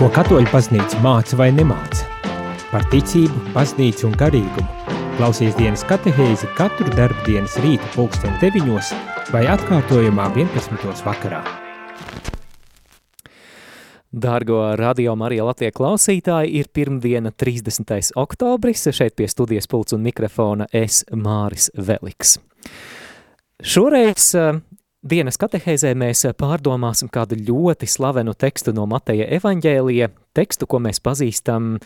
Ko katoļu baznīca māca vai nemāca? Par ticību, baznīcu un garīgumu. Klausies dienas katehēzi katru darbu dienas rīta pulksten 9 vai atkārtojumā 11. vakarā. Dārgo radio Marija Latvija klausītāji, ir pirmdiena 30. oktobris, šeit pie studijas pults un mikrofona es Māris Veliks. Šoreiz Dienas katehēzē mēs pārdomāsim kādu ļoti slavenu tekstu no Mateja evaņģēlija, tekstu, ko mēs pazīstam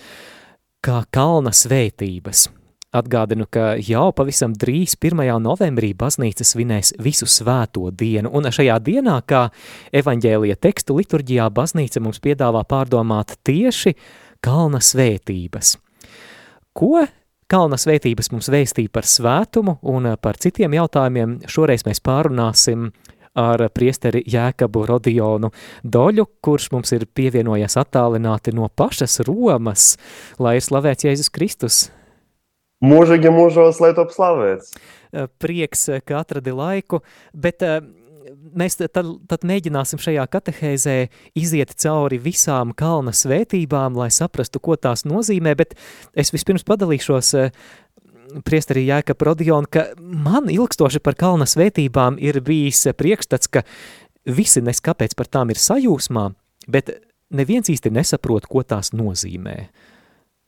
kā kalna svētības. Atgādinu, ka jau pavisam drīz 1. novembrī baznīca svinēs visu svēto dienu, un šajā dienā, kā evaņģēlija tekstu liturģijā, baznīca mums piedāvā pārdomāt tieši kalna svētības. Ko Kalna svētības mums vēstīja par svētumu un par citiem jautājumiem. Šoreiz mēs pārunāsim ar priesteri Jēkabu Rodionu Doļu, kurš mums ir pievienojies attālināti no pašas Romas, lai ir slavēts Jēzus Kristus. Mūžīgi mūžos, lai top slavēts. Prieks, ka atradi laiku, bet mēs tad, tad mēģināsim šajā katehēzē iziet cauri visām kalna svētībām, lai saprastu, ko tās nozīmē, bet es vispirms padalīšos priesterī Jēka Prodion, ka man ilgstoši par kalna svētībām ir bijis priekšstats, ka visi nes kāpēc par tām ir sajūsmā, bet neviens īsti nesaprot, ko tās nozīmē.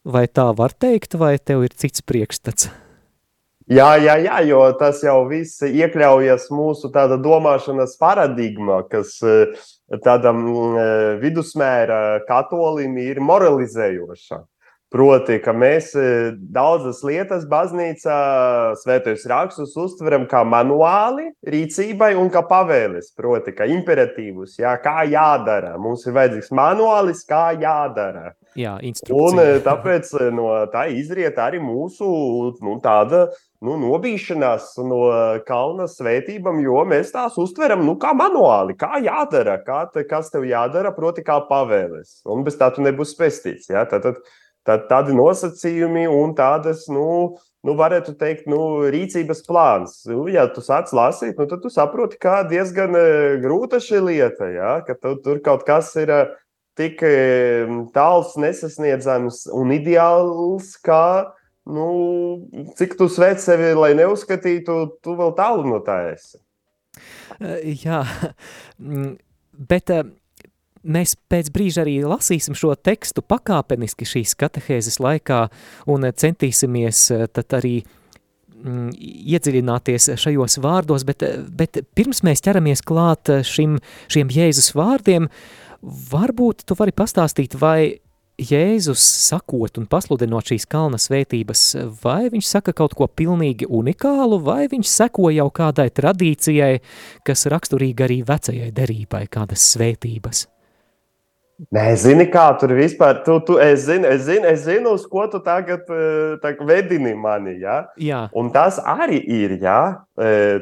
Vai tā var teikt, vai tev ir cits priekšstats? Jā, jā, jā, jo tas jau viss iekļaujas mūsu domāšanas paradigmā, kas eh, tādam eh, vidusmēra katolim ir moralizējoša. Proti, ka mēs eh, daudzas lietas baznīcā, svētajos rakstus uztveram kā manuāli rīcībai un kā pavēles, proti, kā imperatīvus, jā, kā jādara. Mums ir vajadzīgs manuālis, kā jādara. Jā, un tāpēc no tā izriet arī mūsu nu, tāda nu, nobīšanās no kalna svētībām, jo mēs tās uztveram nu, kā manuāli, kā jādara, kā te, kas tev jādara, proti, kā pavēles. Un bez tā tu nebūsi pestīts. Ja? Tad, tad, tad tādi nosacījumi un tādas, nu, nu varētu teikt, nu, rīcības plāns. Nu, ja tu sāc lasīt, nu, tad tu saproti, kā diezgan e, grūta šī lieta, ja? ka tu, tur kaut kas ir e, tik e, tāls, nesasniedzams un ideāls, kā nu, cik tu sveic sevi, lai neuzskatītu, tu vēl tālu no tā esi. Jā, bet mēs pēc brīža arī lasīsim šo tekstu pakāpeniski šīs katehēzes laikā un centīsimies tad arī mm, iedziļināties šajos vārdos, bet, bet pirms mēs ķeramies klāt šim, šiem Jēzus vārdiem, varbūt tu vari pastāstīt, vai Jēzus sakot un pasludinot šīs kalna svētības, vai viņš saka kaut ko pilnīgi unikālu, vai viņš seko jau kādai tradīcijai, kas raksturīga arī vecajai derībai, kādas svētības? Nē, zini, kā tur vispār, tu, tu, es, zinu, es, zinu, es zinu, uz ko tu tagad tā, vedini mani, ja? Jā. Un tas arī ir, jā,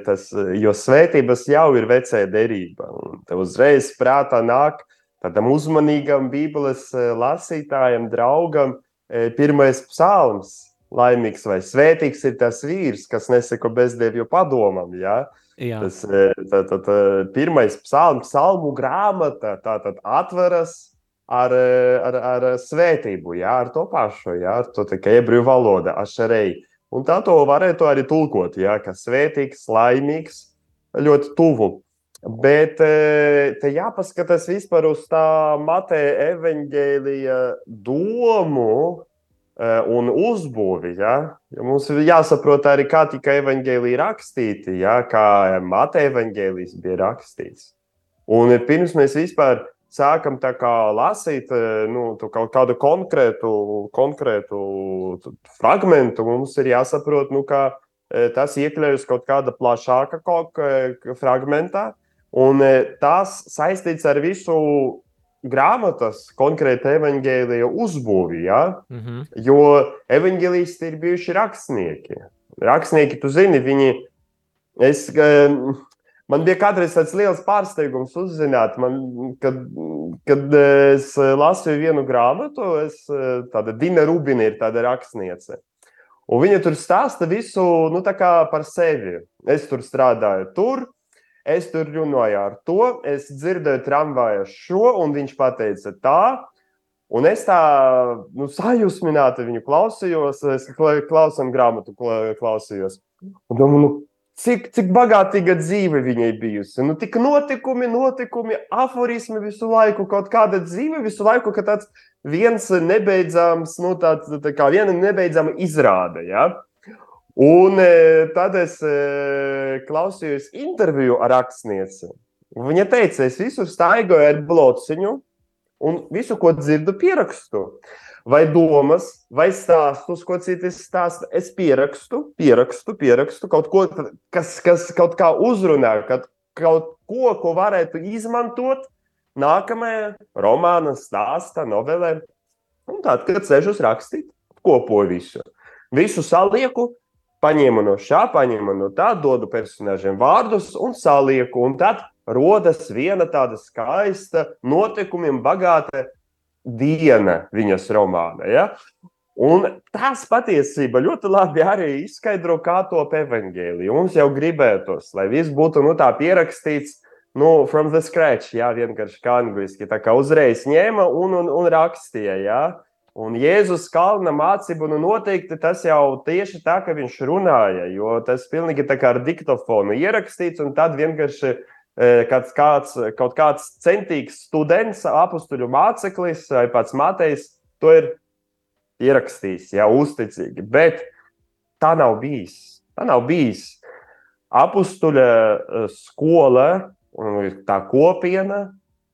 tas, jo svētības jau ir vecajā derība, un te uzreiz prātā nāk, tādam uzmanīgam Bībeles eh, lasītājam, draugam, eh, pirmais psalms. Laimīgs vai svētīgs ir tas vīrs, kas neseko bezdevju padomam. Ja? Jā. Tas eh, tā, tā, pirmais psalms, psalmu grāmata, tā tad atveras ar, ar, ar svētību, ja? ar to pašu, ja? ar to ebreju valoda, ašarei. Un tā to varētu arī tulkot, ja? ka svētīgs, laimīgs, ļoti tuvu. Bet e, te jāpaskatās vispār uz tā Mateja evaņģēlija domu un uzbūvi. Ja? Mums ir jāsaprot arī, kā tika evaņģēlija rakstīti, ja? kā Mateja evaņģēlijs bija rakstīts. Un pirms mēs vispār sākam lasīt e, nu, kaut kādu konkrētu, konkrētu fragment, mums ir jāsaprot, nu, ka tas iekļaujas kaut kāda plašāka fragmentā. Un tās saistīts ar visu grāmatas, konkrēti evanģēlīja uzbūvi. Ja? Mm -hmm. Jo evanģēlisti ir bijuši rakstnieki. Rakstnieki, tu zini, viņi. Es, man bija kādreiz tāds liels pārsteigums uzzināt, man, kad, kad es lasīju vienu grāmatu, es, tāda Dina Rubina ir tāda rakstniece. Un viņa tur stāsta visu nu, par sevi. Es tur strādāju, tur Es tur runāju ar to, es dzirdēju tramvāju šo, un viņš teica tā. Un es tā nu, sajūsmināti viņu klausījos, es klausām grāmatu, klausījos. Un domāju, nu, cik, cik bagātīga dzīve viņai bijusi. Nu, tik notikumi, notikumi, aforismi visu laiku, kaut kāda dzīve visu laiku, ka tāds viens nebeidzams, nu, tāds, tā kā viena nebeidzama izrāde. Ja? Un e, tad es e, klausījos interviju ar rakstnieci. Viņa teica, es visur staigāju ar blociņu un visu, ko dzirdu, pierakstu. Vai domas, vai stāstus, ko citi stāsta. Es pierakstu, pierakstu, pierakstu kaut ko, kas, kas kaut kā uzrunā, kad kaut ko, ko varētu izmantot nākamajā romāna, stāstā, novelē. Un tad, kad sēžos rakstīt, kopoju visu. Visu salieku, paņēmu no šā, paņēmu no tā, dodu personāžiem vārdus un salieku. Un tad rodas viena tāda skaista, notikumiem bagāta diena viņas romāna. Ja? Un tas patiesībā ļoti labi arī izskaidro, kā top evaņģēlija. Mums jau gribētos, lai viss būtu nu, tā pierakstīts, nu, from the scratch, jā, vienkārši kā angliski. Tā kā uzreiz ņēma un, un, un rakstīja. Jā. Un Jēzus kalna mācību, nu noteikti tas jau tieši tā, ka viņš runāja, jo tas pilnīgi tā kā ar diktofonu ierakstīts, un tad vienkārši e, kāds, kāds, kaut kāds centīgs students, apstuļu māceklis vai pats Matejs to ir ierakstījis, jau uzticīgi. Bet tā nav bijis. Tā nav bijis. Apstuļa e, skola, tā kopiena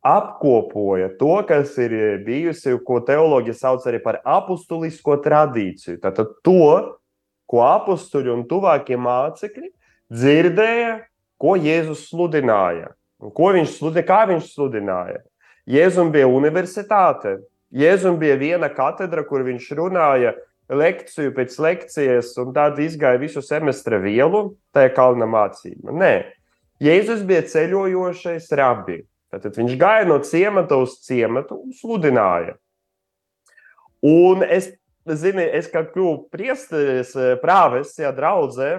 apkopoja to, kas ir bijusi, ko teoloģija sauc arī par apustulisko tradīciju. Tātad to, ko apstuļi un tuvākie mācekļi dzirdēja, ko Jēzus sludināja. Ko viņš sludināja, kā viņš sludināja. Jēzum bija universitāte, Jēzum bija viena katedra, kur viņš runāja lekciju pēc lekcijas, un tad izgāja visu semestra vielu, tā ir kalna mācība. Nē, Jēzus bija ceļojošais rabbi. Tad viņš gāja no ciemata uz ciematu un sludināja. Un es, zini, es kā kļuvu priesteris, eh, prāves, ja draudzē,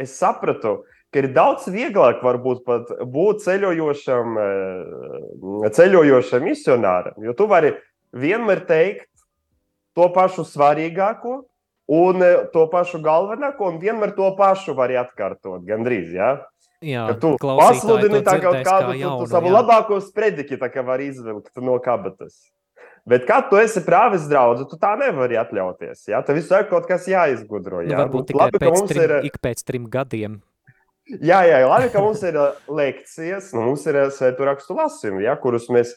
es sapratu, ka ir daudz vieglāk varbūt pat būt ceļojošam, eh, ceļojošam misionāram, jo tu vari vienmēr teikt to pašu svarīgāko un eh, to pašu galvenāko, un vienmēr to pašu vari atkārtot gandrīz. Ja? Jā, ka tu pasludini tā kaut kādu kā jaunu, tu savu jā. labāko sprediķi tā kā var izvilkt no kabatas. Bet, kad tu esi prāvis draugs, tu tā nevari atļauties. Jā, tev visu laiku kaut kas jāizgudro. Nu, jā, nu, varbūt tikai labi, pēc trim, ir... ik pēc trim gadiem. Jā, jā, labi, ka mums ir lekcijas, nu, mums ir svētu rakstu lasījumi, kurus mēs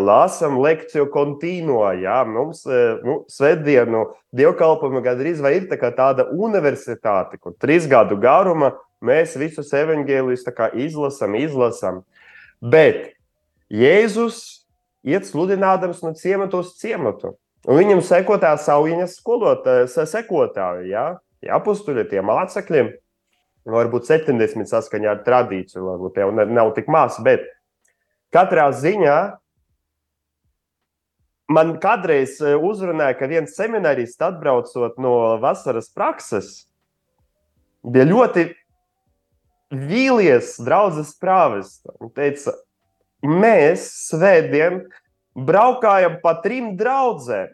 lasām lekciju kontīno. Jā, mums uh, nu, svētdienu dievkalpojuma gandrīz vai ir tā tāda universitāte, kur trīs gadu garuma Mēs visus evaņģēlus izlasām, izlasām. Bet Jēzus iet sludinādams no ciemata uz ciematu. Un viņam seko tā saujiņas skolotāja, sekotāji, ja? ja apstuļi tie mācekļi, varbūt 70 saskaņā ar tradīciju, varbūt jau nav tik maz, bet katrā ziņā man kādreiz e, uzrunāja, ka viens seminārists atbraucot no vasaras prakses, bija ļoti vīlies draudzes prāves un teica, mēs svētdien braukājam pa trim draudzēm.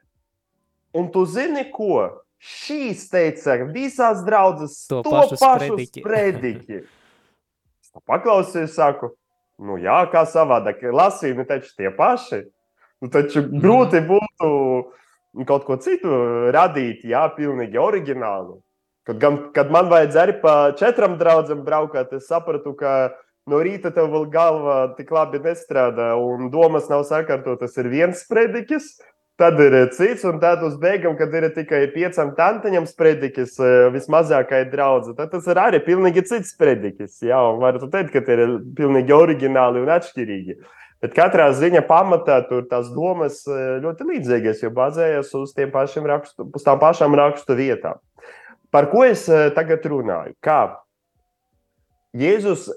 Un tu zini, ko? Šīs teica, visās draudzes to, to pašu, pašu sprediķi. Es paklausījos, saku, nu jā, kā savādāk, lasījumi taču tie paši. Nu, taču mm. grūti būtu kaut ko citu radīt, jā, pilnīgi oriģinālu. Kad, gan, kad man vajadzēja arī pa četrām draudzēm braukāt, es sapratu, ka no rīta tev vēl galva tik labi nestrādā, un domas nav sakārtotas. Ir viens sprediķis, tad ir cits, un tad uz beigām, kad ir tikai piecām tantiņām sprediķis, eh, vismazākajai draudzē, tad tas ir arī pilnīgi cits sprediķis. Jā, un varu teikt, ka tie ir pilnīgi oriģināli un atšķirīgi. Bet katrā ziņā pamatā tur tās domas eh, ļoti līdzīgas, jo bazējas uz, rakstu, uz tām pašām rakstu vietām. Par ko es eh, tagad runāju? Kā Jēzus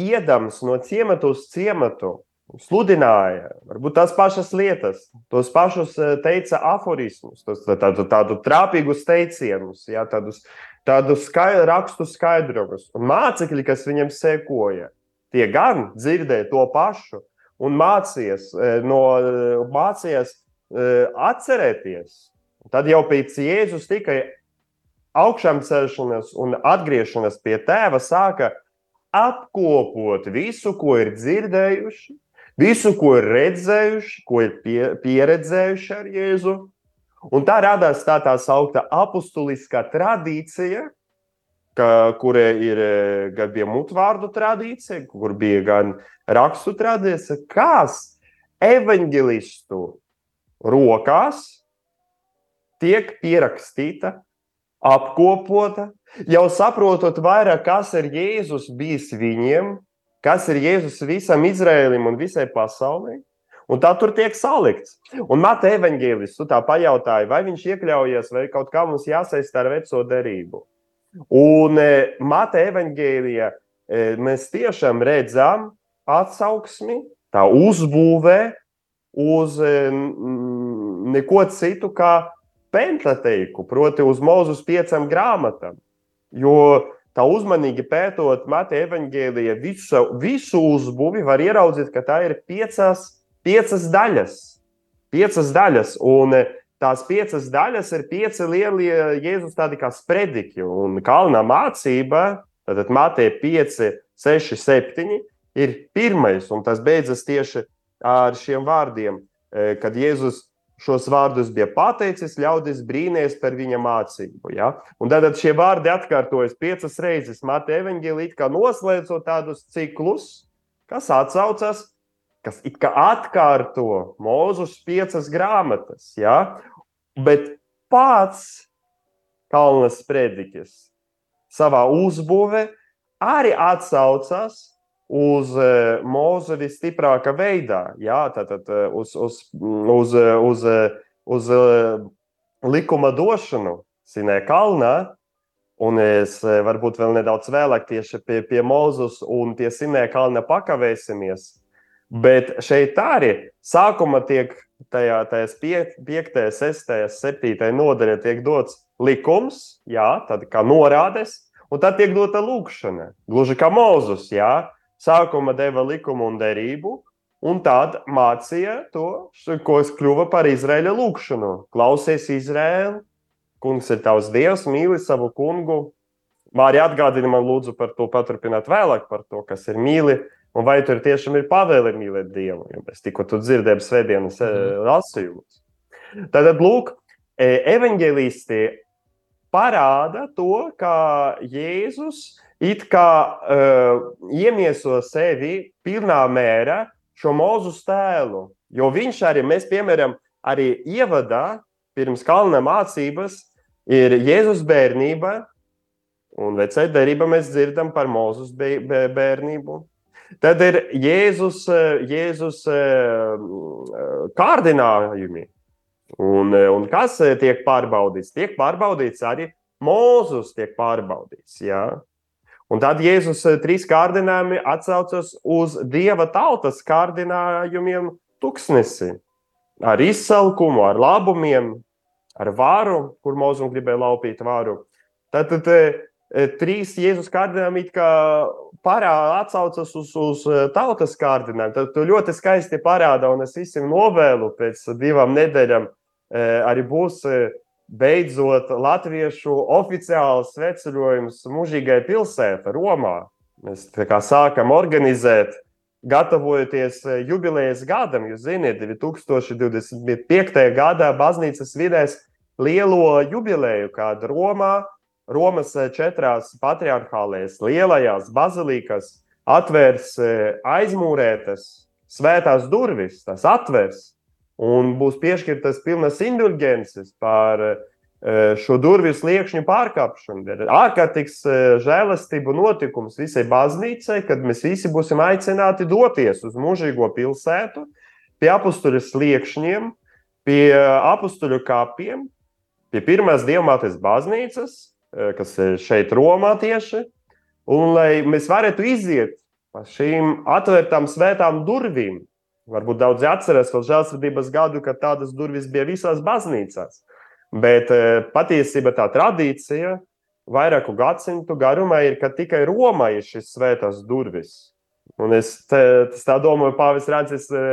iedams no ciemata uz ciematu, sludināja varbūt tās pašas lietas, tos pašus eh, teica aforismus, tos, tādu, tādu trāpīgus teicienus, jā, tādus, tādus skaidru, rakstu skaidrojumus. Un mācekļi, kas viņam sekoja, tie gan dzirdēja to pašu un mācījās, eh, no, mācījās atcerēties. Tad jau pēc Jēzus tikai augšām celšanās un atgriešanās pie tēva sāka apkopot visu, ko ir dzirdējuši, visu, ko ir redzējuši, ko ir pie, pieredzējuši ar Jēzu. Un tā radās tā tā saukta apustuliskā tradīcija, ka, kur ir gan bija mutvārdu tradīcija, kur bija gan rakstu tradīcija, kas evaņģelistu rokās tiek pierakstīta apkopota, jau saprotot vairāk, kas ir Jēzus bijis viņiem, kas ir Jēzus visam Izrēlim un visai pasaulē. Un tā tur tiek salikts. Un Mata evanģēlis, tu tā pajautāji, vai viņš iekļaujas, vai kaut kā mums jāsaista ar veco derību. Un e, Mata evanģēlijā e, mēs tiešām redzam atsauksmi, tā uzbūvē uz neko citu kā pentateiku, proti uz mūzus piecām grāmatām. Jo tā uzmanīgi pētot Mateja evaņģēlija visu, visu uzbūvi, var ieraudzīt, ka tā ir piecas, piecas daļas. Piecas daļas, un tās piecas daļas ir pieci lielie Jēzus tādi kā sprediķi. Un kalnā mācība, tad Mateja 5, 6, 7 ir pirmais, un tas beidzas tieši ar šiem vārdiem, eh, kad Jēzus šos vārdus bija pateicis, ļaudis brīnījās par viņa mācību. Ja? Un tad šie vārdi atkārtojas piecas reizes Mateja evanģēlī, kā noslēdzot tādus ciklus, kas atsaucas, kas it kā atkārto mūzus piecas grāmatas. Ja? Bet pats Kalnas sprediķis savā uzbūvē arī atsaucas uz e, mūzu visstiprākā veidā, jā, tātad e, uz, uz, uz, uz, uz e, likuma došanu Sinē kalnā. Un es varbūt vēl nedaudz vēlāk tieši pie, pie Mozus un pie Sinē kalna pakavēsimies. Bet šeit arī sākuma tiek tajā, tajās 5, 6, 7 nodaļā tiek dots likums, jā, tad kā norādes, un tad tiek dota lūkšana. Gluži kā Mozus, jā, Sākuma deva likumu un derību, un tad mācīja to, ko es kļuva par Izraēla lūgšanu. Klausies, Izraēla, kungs ir tavs dievs, mīli savu kungu. Mārija atgādina man, lūdzu, par to paturpināt vēlāk, par to, kas ir mīli. Un vai tur tiešām ir pavēle mīlēt Dievu? Jo mēs tikko dzirdējām svētdienas mm. lasījumus. Tad, lūk, e, evanģēlisti parāda to, ka Jēzus it kā uh, iemieso sevi pilnā mērā šo mūzu tēlu. Jo viņš arī, mēs piemēram, arī ievadā pirms kalna mācības ir Jēzus bērnība, un vecē derība mēs dzirdam par Mūzus bērnību. Tad ir Jēzus, Jēzus kārdinājumi. Un, un kas tiek pārbaudīts? Tiek pārbaudīts arī Mūzus, tiek pārbaudīts. Jā. Un tad Jēzus eh, trīs kārdinājumi atsaucas uz dieva tautas kārdinājumiem tuksnesi. Ar izsalkumu, ar labumiem, ar varu, kur mūzum gribēja laupīt varu. Tad, tad eh, eh, trīs Jēzus kārdinājumi parāda atsaucas uz, uz tautas kārdinājumu. Tad tu ļoti skaisti parāda, un es visiem novēlu pēc divām nedēļām arī būs beidzot latviešu oficiāls sveceļojums mūžīgai pilsētai, Romā. Mēs sākam organizēt, gatavojoties eh, jubilejas gadam. Jūs zināt, 2025. gadā baznīca svinēs lielo jubileju, kad Romā, Romas eh, četrās patriarchālēs, lielajās bazilikās atvērs eh, aizmūrētas svētās durvis, tas atvērs un būs piešķirtas pilnas indulgences par e, šo durvju sliekšņu pārkāpšanu. Ir ārkārtīgs e, žēlastību notikums visai baznīcai, kad mēs visi būsim aicināti doties uz mūžīgo pilsētu, pie apstuļu sliekšņiem, pie apstuļu kapiem, pie pirmās dievmātes baznīcas, e, kas ir šeit Romā tieši, un lai mēs varētu iziet pa šīm atvērtām svētām durvīm, Varbūt daudzi atcerās vēl žēlsirdības gadu, kad tādas durvis bija visās baznīcās. Bet e, patiesībā tā tradīcija vairāku gadsimtu garumā ir, ka tikai Romā ir šis svētās durvis. Un es te, tā domāju, Pāvis Rācis e,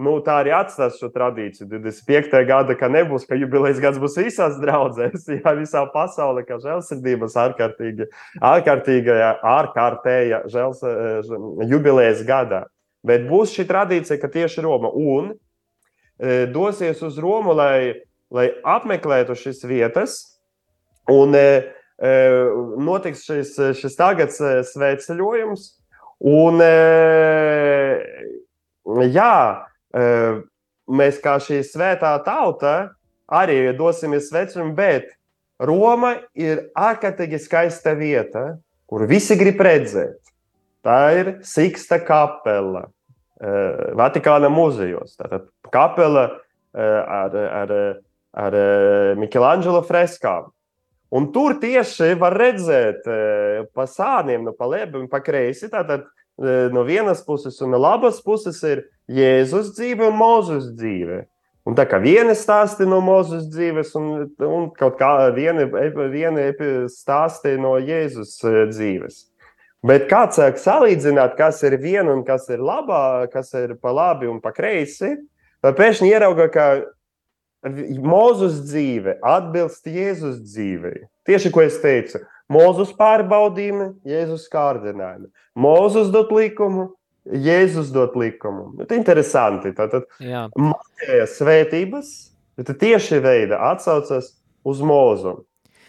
nu, tā arī atstās šo tradīciju. 25. gada, ka nebūs, ka jubilejas gads būs visās draudzēs, jā, visā pasaulē, kā žēlsirdības ārkārtīga, ārkārtīga, ārkārtēja žēls, jubilejas gadā. Bet būs šī tradīcija, ka tieši Roma un e, dosies uz Romu, lai, lai apmeklētu šīs vietas. Un e, e, notiks šis, šis tagad svētceļojums. Un, e, jā, e, mēs kā šī svētā tauta arī dosimies sveceļojumu, bet Roma ir ārkārtīgi skaista vieta, kur visi grib redzēt. Tā ir Siksta kapela uh, Vatikāna muzejos. Tātad kapela uh, ar, ar, ar uh, Michelangelo freskām. Un tur tieši var redzēt pa sāniem, no pa labi un pa kreisi. Tātad no vienas puses un no labas puses ir Jēzus dzīve un Mozus dzīve. Un tā kā viena stāsti no Mozus dzīves, un, un kaut kā viena, viena stāsti no Jēzus dzīves. Bet kāds sāk salīdzināt, kas ir viena un kas ir labā, kas ir pa labi un pa kreisi, tad pēkšņi ierauga, ka Mozus dzīve atbilst Jēzus dzīvei. Tieši ko es teicu, Mozus pārbaudījumi, Jēzus kārdinājumi. Mozus dot likumu, Jēzus dot likumu. Tas ir interesanti. Tātad mācījās svētības, tieši veida atsaucas uz Mozu.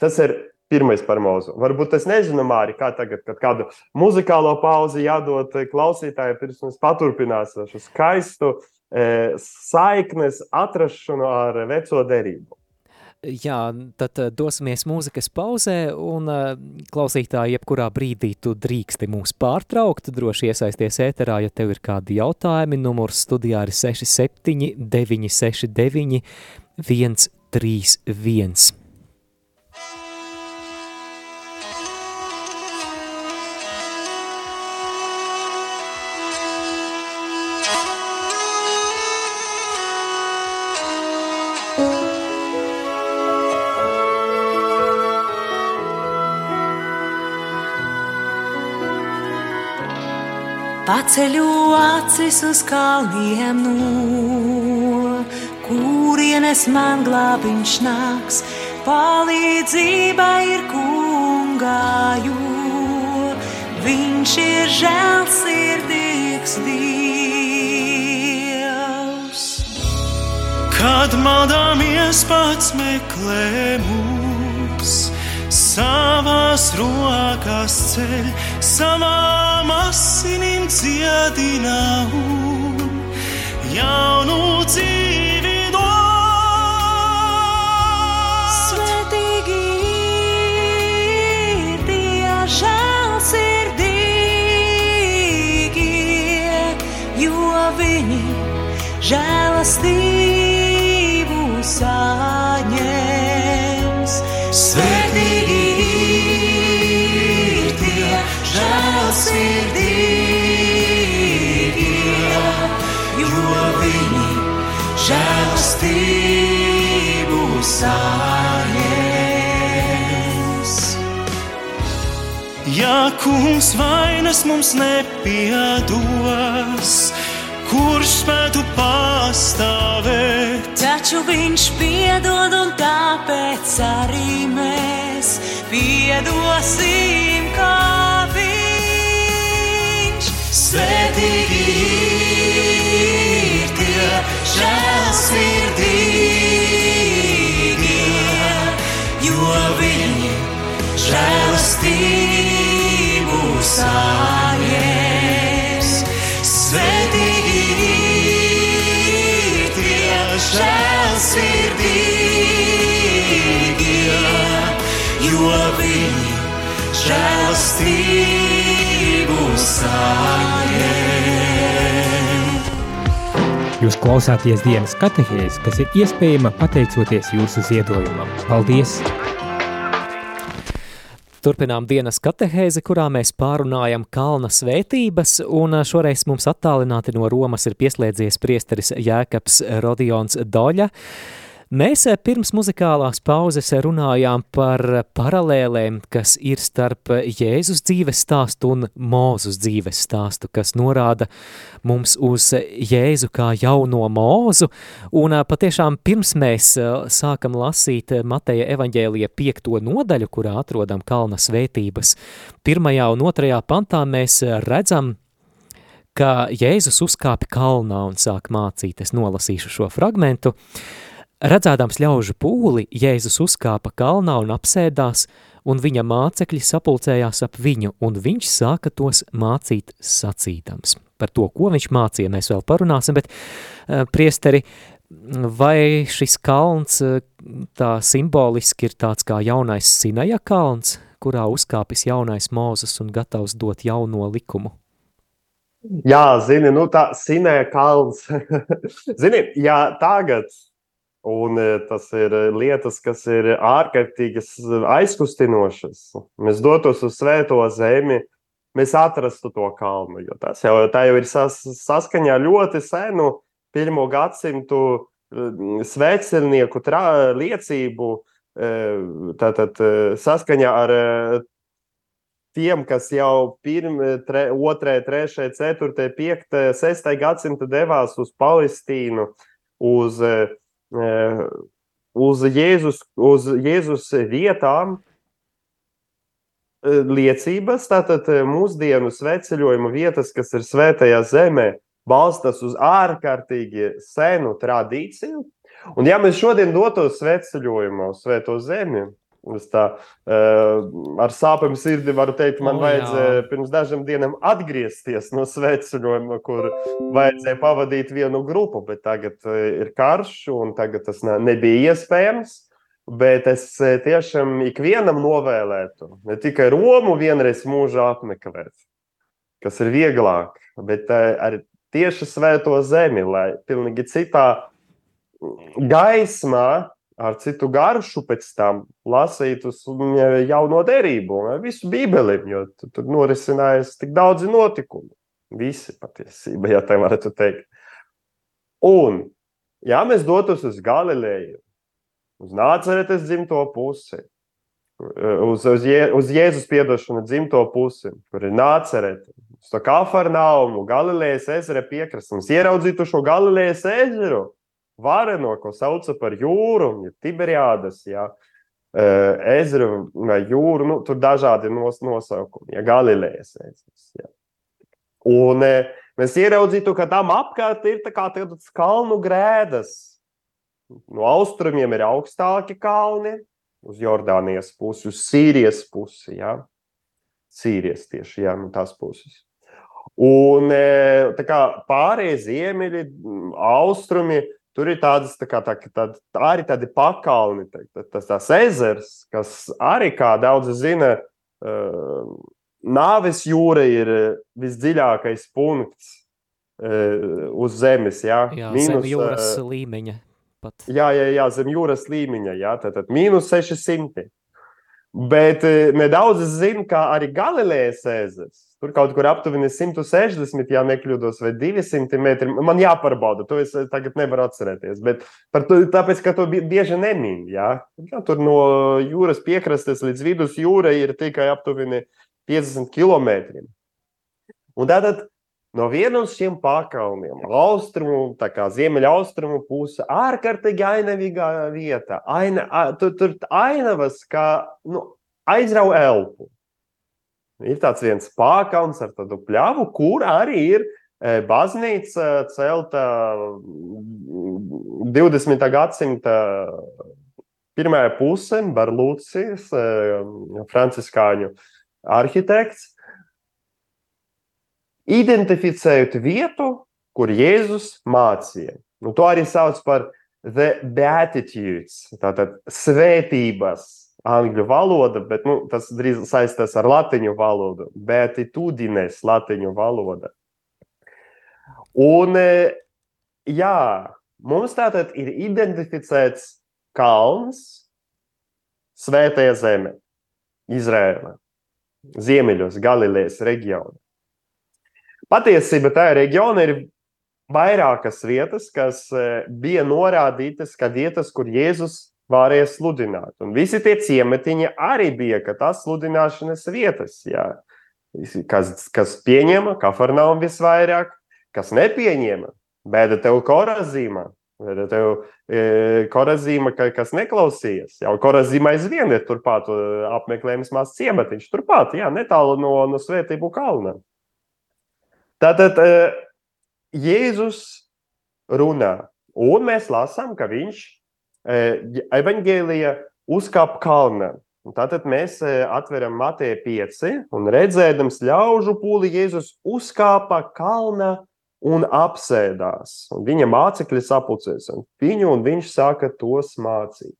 Tas ir Pirmais par mūzu. Varbūt es nezinu, Mārī, kā tagad, kad kādu muzikālo pauzi jādod klausītājai, pirms mēs paturpināsim šo skaistu e, saiknes atrašanu ar veco derību. Jā, tad e, dosimies mūzikas pauzē, un klausītāji, jebkurā brīdī tu drīksti mūs pārtraukt, droši iesaisties ēterā, ja tev ir kādi jautājumi. Numurs studijā ir 67 969 131. Paceļu acis uz kalniem, no kurienes man glābiņš nāks. Palīdzība ir kungā, jo viņš ir žēlsirdīgs Dievs. Kad maldāmies pats meklē mūs, savās rokās ceļ savām asinīm dziedina un jaunu dzīvi dod. Svetīgi ir tie žēlsirdīgie, jo viņi žēlastību saņems. Kungs vainas mums nepiedos, kurš spētu pastāvēt? Taču viņš piedod un tāpēc arī mēs piedosim kā viņš. Svētīgi ir tie žēlsirdīgie, jo viņi žēlastību saņems. Svētīgi ir tie žēlsirdīgie, jo viņi žēlastību saņems. Jūs klausāties dienas katehēs, kas ir iespējama pateicoties jūsu ziedojumam. Paldies! Turpinām dienas katehēzi, kurā mēs pārunājam kalna svētības, un šoreiz mums attālināti no Romas ir pieslēdzies priesteris Jēkabs Rodions Doļa. Mēs eh, pirms muzikālās pauzes runājām par paralēlēm, kas ir starp Jēzus dzīves stāstu un Mūzus dzīves stāstu, kas norāda mums uz Jēzu kā jauno mūzu. Un eh, patiešām pirms mēs eh, sākam lasīt Mateja evaņģēlija piekto nodaļu, kurā atrodam kalna svētības, pirmajā un otrajā pantā mēs redzam, ka Jēzus uzkāpa kalnā un sāk mācīt. Es nolasīšu šo fragmentu. Redzēdams ļaužu pūli, Jēzus uzkāpa kalnā un apsēdās, un viņa mācekļi sapulcējās ap viņu, un viņš sāka tos mācīt sacīdams. Par to, ko viņš mācīja, mēs vēl parunāsim, bet uh, priesteri, vai šis kalns uh, tā simboliski ir tāds kā jaunais Sinaja kalns, kurā uzkāpis jaunais Mūzes un gatavs dot jauno likumu? Jā, zini, nu tā Sinaja kalns. zini, jā, tagad Un e, tas ir e, lietas, kas ir ārkārtīgi aizkustinošas. Mēs dotos uz Svēto zemi, mēs atrastu to kalnu. Tas jau, jau ir sas, saskaņā ļoti senu pirmo gadsimtu svētceļnieku liecību. Tātad saskaņā ar tiem, kas jau 1, 2, 3, 4, 5, 6 gadsimta devās uz Palestīnu, uz uh, uz Jēzus, uz Jēzus vietām liecības, tātad mūsdienu sveceļojuma vietas, kas ir svētajā zemē, balstas uz ārkārtīgi senu tradīciju. Un ja mēs šodien dotos sveceļojumā uz svēto zemi, Es tā uh, ar sāpēm sirdī varu teikt, man oh, vajadzēja jā. pirms dažiem dienām atgriezties no sveceļojuma, kur vajadzēja pavadīt vienu grupu, bet tagad uh, ir karš un tagad tas ne, nebija iespējams. Bet es tiešām ikvienam novēlētu, ne tikai Romu vienreiz mūžā apmeklēt, kas ir vieglāk, bet arī tieši svēto zemi, lai pilnīgi citā gaismā ar citu garšu pēc tam lasīt uz jauno derību, visu bībeli, jo tur norisinājās tik daudzi notikumi. Visi patiesībā, ja tā varētu teikt. Un, ja mēs dotos uz Galileju, uz Nāceretes dzimto pusi, uz, uz, Je, uz Jēzus piedošanu dzimto pusi, kur ir Nācerete, uz to Kafarnaumu, Galilejas ezera piekrastes, mums ieraudzītu šo Galilejas ezeru, vareno, ko sauca par jūru, ja Tiberiādas, ja, ezeru vai jūru, nu, tur dažādi nos, nosaukumi, ja Galilejas ezers. Ja. Un mēs ieraudzītu, ka tam apkārt ir tā kā tādas kalnu grēdas. No austrumiem ir augstāki kalni, uz Jordānijas pusi, uz Sīrijas pusi, ja. Sīrijas tieši, jā, no tās puses. Un kā pārējie ziemeļi, austrumi, Tur ir tādas, tā kā, tā, tā, tā arī tādi pakalni, tā, tas tās ezers, kas arī, kā daudzi zina, Nāves jūra ir visdziļākais punkts uz Zemes. Jā, jā Minus, zem jūras līmeņa. Pat. Jā, jā, jā, zem jūras līmeņa. Jā, tad, tad mīnus 600. Bet nedaudz zina, kā arī Galilejas ezers Tur kaut kur aptuveni 160, ja nekļūdos, vai 200 metri. Man jāpārbauda, to es tagad nevaru atcerēties. Bet to, tāpēc, ka to bieži nemin. Ja? Ja, tur no jūras piekrastes līdz vidus jūrai ir tikai aptuveni 50 km. Un tātad no viena no šiem pakalniem, austrumu, tā kā ziemeļaustrumu puse, ārkārtīgi ainavīgā vieta. Aina, tur, tur ainavas, kā nu, aizrauj elpu. Ir tāds viens pārkauns ar tādu pļavu, kur arī ir e, baznīca celta 20. Mm, gadsimta pirmajā pusē, Barlūcis, e, franciskāņu arhitekts, identificējot vietu, kur Jēzus mācīja. Nu, to arī sauc par the beatitudes, tātad svētības angļu valoda, bet nu, tas drīz saistās ar latviešu valodu, bet itūdinēs latviešu valoda. Un, e, jā, mums tātad ir identificēts kalns Svētajā zemē, Izrēlā, Ziemeļos, Galilejas reģionā. Patiesībā tā reģiona ir vairākas vietas, kas eh, bija norādītas, kā vietas, kur Jēzus varēja sludināt. Un visi tie ciematiņi arī bija, ka tās sludināšanas vietas, jā, kas, kas pieņēma Kafarnaum visvairāk, kas nepieņēma, bēda tev korazīmā. Vai tev e, korazīma, ka, kas neklausījās? Jau korazīma aizvien ir turpat e, apmeklējums maz ciematiņš, turpat, jā, netālu no, no svētību kalna. Tātad e, Jēzus runā, un mēs lasām, ka viņš evaņģēlija uzkāpa kalnā. Tātad mēs atveram Mateja 5 un redzēdams ļaužu pūli Jēzus uzkāpa kalnā un apsēdās. Un viņa mācekļi sapulcēs un viņu, un viņš sāka tos mācīt.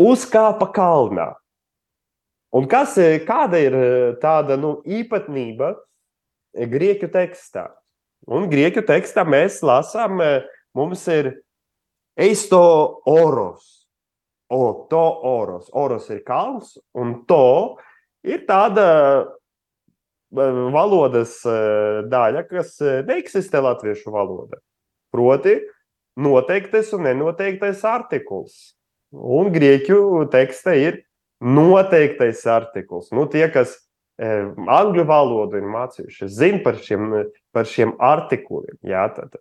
Uzkāpa kalnā. Un kas, kāda ir tāda nu, īpatnība grieķu tekstā? Un grieķu tekstā mēs lasām, mums ir eisto oros. O, to oros. Oros ir kalns, un to ir tāda valodas daļa, kas neeksistē latviešu valodā. Proti, noteiktais un nenoteiktais artikuls. Un grieķu tekstā ir noteiktais artikuls. Nu, tie, kas angļu valodu ir mācījušies, zina par šiem, par šiem artikuliem. Jā, tad,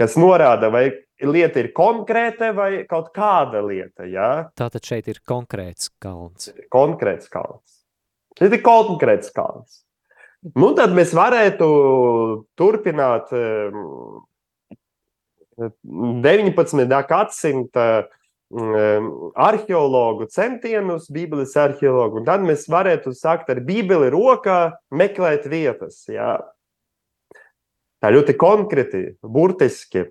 kas norāda, vai lieta ir konkrēta vai kaut kāda lieta. Ja? Tātad šeit ir konkrēts kalns. Konkrēts kalns. Šeit ir konkrēts kalns. Nu, tad mēs varētu turpināt 19. gadsimta arheologu centienus, Bībeles arheologu, tad mēs varētu sākt ar Bībeli rokā meklēt vietas. Jā. Tā ļoti konkrēti, burtiski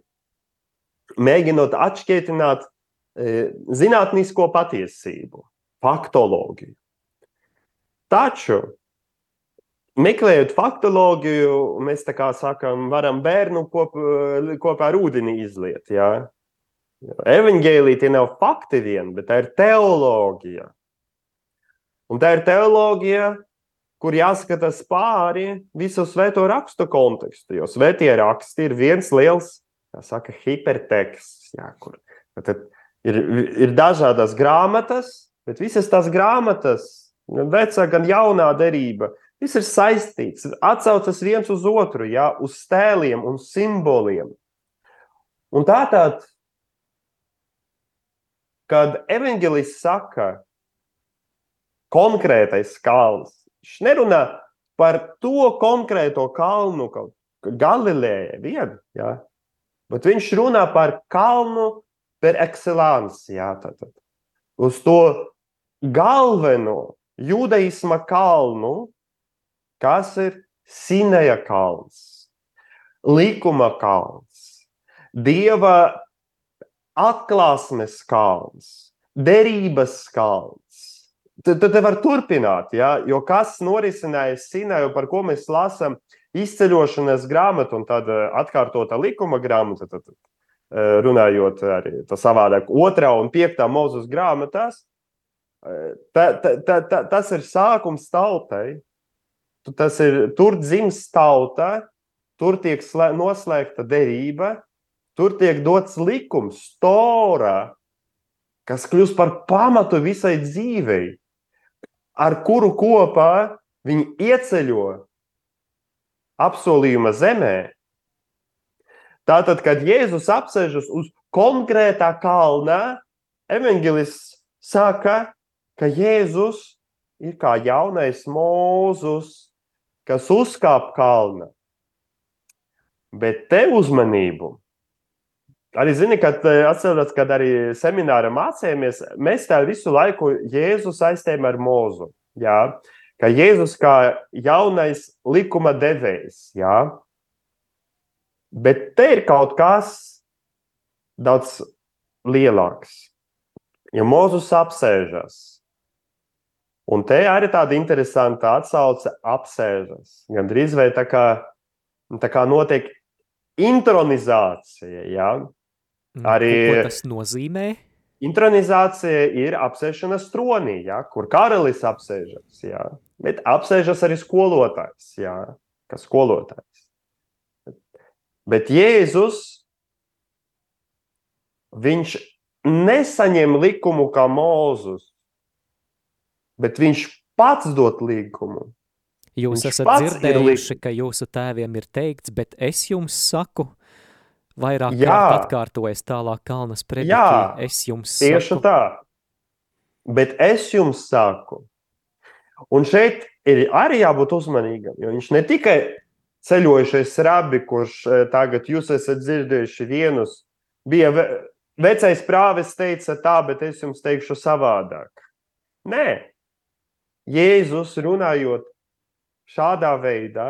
mēģinot atšķietināt e, zinātnisko patiesību, faktoloģiju. Taču, meklējot faktoloģiju, mēs tā kā sakām, varam bērnu kop, kopā ar ūdeni izliet. Ja? Evangelija tie nav fakti vien, bet tā ir teoloģija. Un tā ir teoloģija, kur jāskatās pāri visu svēto rakstu kontekstu. Jo svētie raksti ir viens liels saka, hiperteksts, jā, kur tad ir, ir dažādas grāmatas, bet visas tās grāmatas, gan vecā, gan jaunā derība, viss ir saistīts, atsaucas viens uz otru, jā, uz stēliem un simboliem. Un tātad, kad evanģelists saka, konkrētais kalns, viņš nerunā par to konkrēto kalnu, kaut Galilēja vien, ja, Bet viņš runā par kalnu per excellence. Jā, tātad. Uz to galveno judaisma kalnu, kas ir Sineja kalns, likuma kalns, dieva atklāsmes kalns, derības kalns. Tad te var turpināt, ja? jo kas norisinājās Sinaju, par ko mēs lasām izceļošanas grāmata un tāda atkārtota likuma grāmata, tad, tad runājot arī savādāk, otrā un piektā mūzes grāmatās, ta, ta, ta, ta, tas ir sākums tautai. Tas ir tur dzimst tauta, tur tiek noslēgta derība, tur tiek dots likums, stora, kas kļūst par pamatu visai dzīvei, ar kuru kopā viņi ieceļo apsolījuma zemē, tātad, kad Jēzus apsēžas uz konkrētā kalnā, evanģelists saka, ka Jēzus ir kā jaunais mūzus, kas uzkāp kalna. Bet te uzmanību. Arī zini, kad atceros, kad arī semināra mācījāmies, mēs tā visu laiku Jēzu saistējam ar mūzu. Jā. Ka Jēzus kā jaunais likuma devējs, jā, bet te ir kaut kas daudz lielāks. Ja Mozus apsēžas, un te arī tāda interesanta atsauce apsēžas, gan drīz vai tā kā, tā kā notiek intronizācija, jā. Arī, ko tas nozīmē? Intronizācija ir apsēšanās tronī, ja, kur karalis apsēžas. Ja, bet apsēžas arī skolotājs, ja, kas skolotājs. Bet Jēzus, viņš nesaņem likumu kā Mūzus, bet viņš pats dod likumu. Jūs Viņš esat dzirdējuši, ka jūsu tēviem ir teikts, bet es jums saku, vairāk Jā. kārt atkārtojas tālāk Kalnas predikī, Jā, es jums Tieši saku. tā. Bet es jums saku, un šeit ir arī jābūt uzmanīgam, jo viņš ne tikai ceļojušais rabi, kurš eh, tagad jūs esat dzirdējuši vienus, bija ve vecais prāvis teica tā, bet es jums teikšu savādāk. Nē, Jēzus runājot šādā veidā,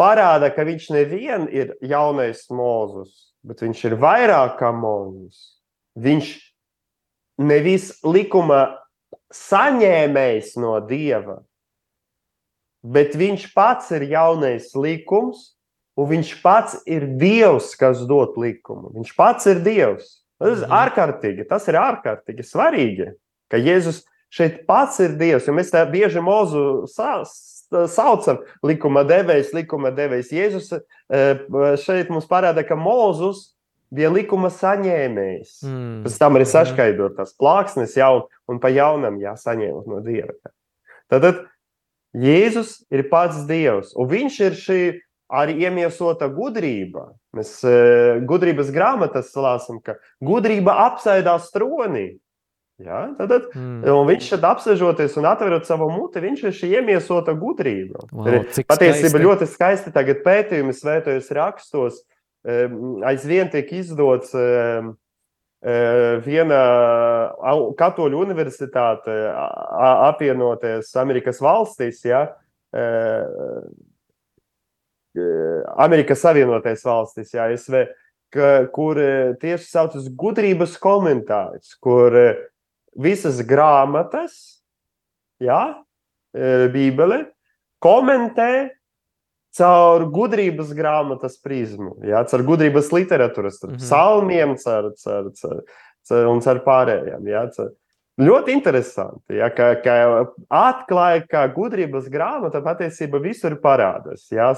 parāda, ka viņš nevien ir jaunais mūzus, bet viņš ir vairāk kā mūzus. Viņš nevis likuma saņēmējs no dieva, bet viņš pats ir jaunais likums, un viņš pats ir dievs, kas dod likumu. Viņš pats ir dievs. Tas ir Mhm. ārkārtīgi, tas ir ārkārtīgi svarīgi, ka Jēzus šeit pats ir dievs. Mēs tā bieži mūzu sa saucam likuma devējs, likuma devējs. Jēzus eh, šeit mums parāda, ka Mūzus bija likuma saņēmējs. Mm. Pēc tam arī saskaidrot tās plāksnes jau un pa jaunam jāsaņem no Dieva. Tad Jēzus ir pats Dievs, un viņš ir šī arī iemiesota gudrība. Mēs e, gudrības grāmatas lasām, ka gudrība apsēdās tronī. Ja? Tad, tad, Mm. viņš šeit apsežoties un atverot savu muti, viņš ir šī iemiesota gudrība. Wow, Patiesībā skaisti. ļoti skaisti tagad pētījumi svētajos rakstos. Aizvien tiek izdots viena katoļu universitāte apvienoties Amerikas valstīs, ja, eh, Amerikas Savienotais valstīs, ja, SV, kur eh, tieši saucas gudrības komentārs, kur eh, visas grāmatas, ja, Bībele, komentē caur gudrības grāmatas prizmu, ja, caur gudrības literatūras, caur Mhm. psalmiem, caur, caur, caur, caur, un caur pārējiem. Ja, caur. Ļoti interesanti, ja, ka, ka atklāja, ka gudrības grāmata patiesībā visur parādās. Ja,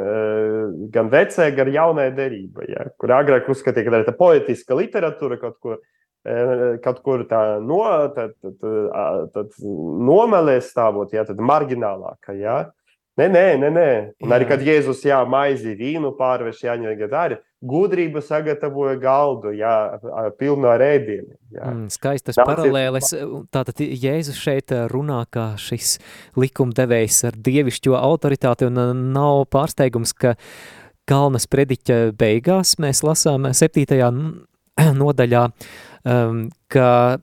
eh, gan vecē, gan jaunā derība, ja, kur agrāk uzskatīja, ka tā ir poetiska literatūra kaut kur. eh, Kaut kur tā no, tad, tad, ā, tad nomelē stāvot, ja, tad marginālākā. Ja. Nē, nē, nē, nē. Un arī, Jā. kad Jēzus jā, maizi vīnu pārveš, jāņem arī gudrība sagatavoja galdu, jā, pilnu ar ēdieniem. Mm, skaistas ir- paralēles. Tātad Jēzus šeit runā kā šis likumdevējs ar dievišķo autoritāti un nav pārsteigums, ka Kalnas prediķa beigās mēs lasām 7. nodaļā, um, ka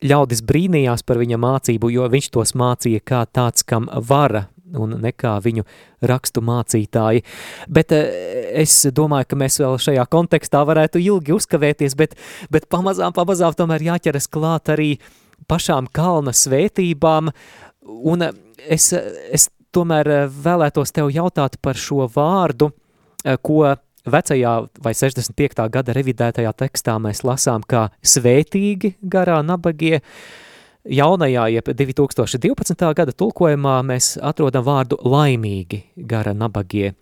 ļaudis brīnījās par viņa mācību, jo viņš tos mācīja kā tāds, kam vara un nekā viņu rakstu mācītāji. Bet eh, es domāju, ka mēs vēl šajā kontekstā varētu ilgi uzkavēties, bet, bet pamazām, pamazām tomēr jāķeras klāt arī pašām kalna svētībām, un eh, es, es tomēr eh, vēlētos tev jautāt par šo vārdu, eh, ko vecajā vai 65. gada revidētajā tekstā mēs lasām kā svētīgi garā nabagie, jaunajā, jeb 2012. gada tulkojumā mēs atrodam vārdu laimīgi gara nabagie.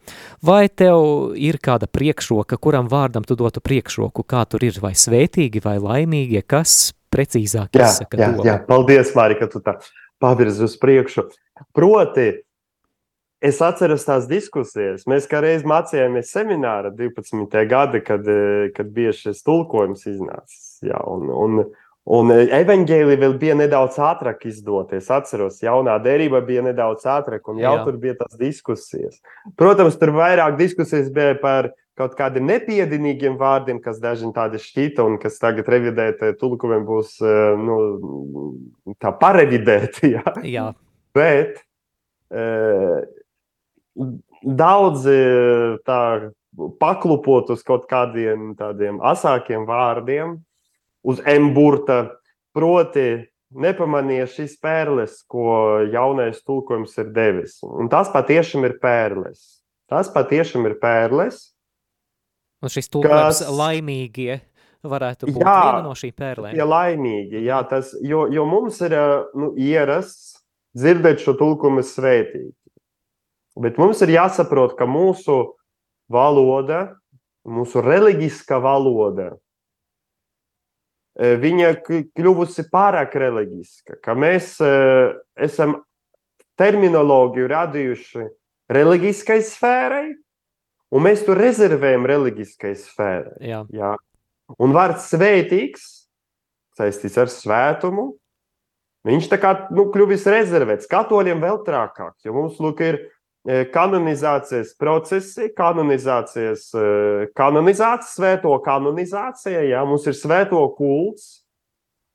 Vai tev ir kāda priekšroka, kuram vārdam tu dotu priekšroku, kā tur ir, vai svētīgi, vai laimīgie, kas precīzāk Jā, izsaka jā, domu? jā, paldies, Mārija, ka tu tā pavirzi uz priekšu. Proti, es atceros tās diskusijas. Mēs kā reiz mācījāmies semināra 12. gada, kad, eh, kad bija šis tulkojums iznācis. Jā, un, un, un evaņģēlija vēl bija nedaudz ātrāk izdoties. Atceros, jaunā derība bija nedaudz ātrāk, un jau Jā. tur bija tās diskusijas. Protams, tur vairāk diskusijas bija par kaut kādiem nepiedienīgiem vārdiem, kas dažiem tādi šķita, un kas tagad revidēti tulkojumiem būs eh, nu, tā parevidēti. Jā. Jā, Bet e, daudzi tā paklupot uz kaut kādiem tādiem asākiem vārdiem, uz emburta, proti, nepamanīja šīs pērles, ko jaunais tulkojums ir devis. Un tas patiešām ir pērles. Tas patiešām ir pērles. un šis tulkojums Kas- laimīgie varētu būt Jā, viena no šī pērlēm. Tie laimīgi, jā, tas, jo, jo mums ir ā, nu, ierasts dzirdēt šo tulkumu svētīgi. Bet mums ir jāsaprot, ka mūsu valoda, mūsu reliģiskā valoda, eh, viņa k- kļuvusi pārāk reliģiska, ka mēs eh, esam terminoloģiju radījuši reliģiskai sfērai, un mēs to rezervējam reliģiskai sfērai. Jā, Jā. Un vārds svētīgs saistīts ar svētumu. Viņš tā kā nu, kļuvis rezervēts. Katoļiem vēl trakāk, jo mums lūk, ir kanonizācijas procesi, kanonizācijas, kanonizācija, svēto kanonizācija. Jā, mums ir svēto kults.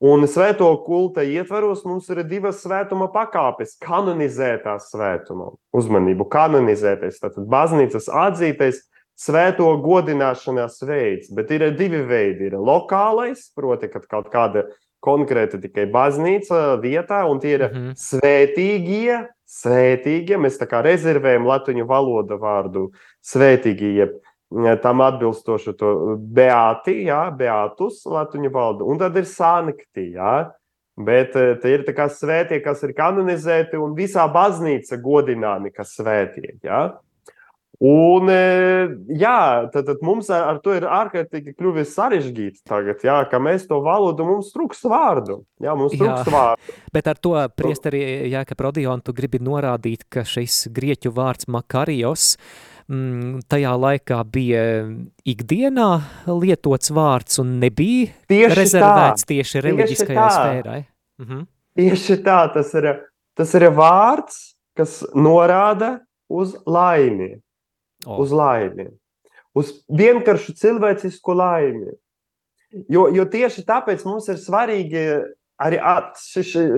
Un svēto kulta ietvaros mums ir divas svētuma pakāpes. Kanonizētā svētuma, uzmanību, kanonizētais, tātad baznīcas atzītais svēto godināšanās veids, bet ir divi veidi. Ir lokālais, proti, kad kaut kāda konkrēta tikai baznīca vietā, un tie ir Mhm. svētīgie, svētīgie. Mēs tā kā rezervējam latviešu valodu vārdu svētīgie, jeb tam atbilstošu to beāti, jā, beātus latviešu valodu, un tad ir sankti, jā. Bet eh, tie ir tā kā svētie, kas ir kanonizēti, un visā baznīca godināmi, kas svētie. Jā. Un, e, jā, tad, tad mums ar, ar to ir ārkārtīgi kļuvis sarežģīti tagad, jā, ka mēs to valodu, mums trūks vārdu. Jā, mums Jā. trūks vārdu. bet ar to priesteri Jēkab Rodion tu gribi norādīt, ka šis grieķu vārds makarijos mm, tajā laikā bija ikdienā lietots vārds un nebija Tieši rezervēts tā, tieši reliģiskajai sfērai. Mhm. tieši tā, tas ir, tas ir vārds, kas norāda uz laimi, O, uz laimi, uz vienkāršu cilvēcisku laimi. Jo, jo tieši tāpēc mums ir svarīgi arī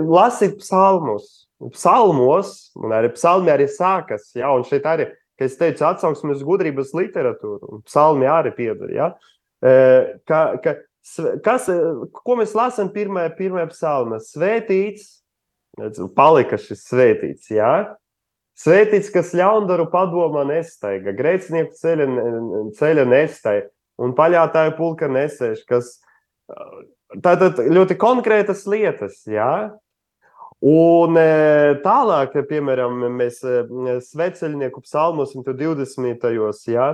lasīt psalmus. Psalmos, un arī psalmi arī sākas, ja, un šeit arī, kā es teicu, atsauksmes gudrības literatūra, un psalmi arī pieder, ja, e, ka, ka, kas, ko mēs lasām pirmajā, pirmajā psalmā? Svētīts, palika šis svētīts, ja, Svētīts, kas ļaundaru padomā nestaiga, grēcinieku ceļa, ceļa nestaiga un paļātāju pulka nesēž, kas tātad ļoti konkrētas lietas, jā. Un tālāk, piemēram, mēs sveceļnieku psalmos 120. Jā,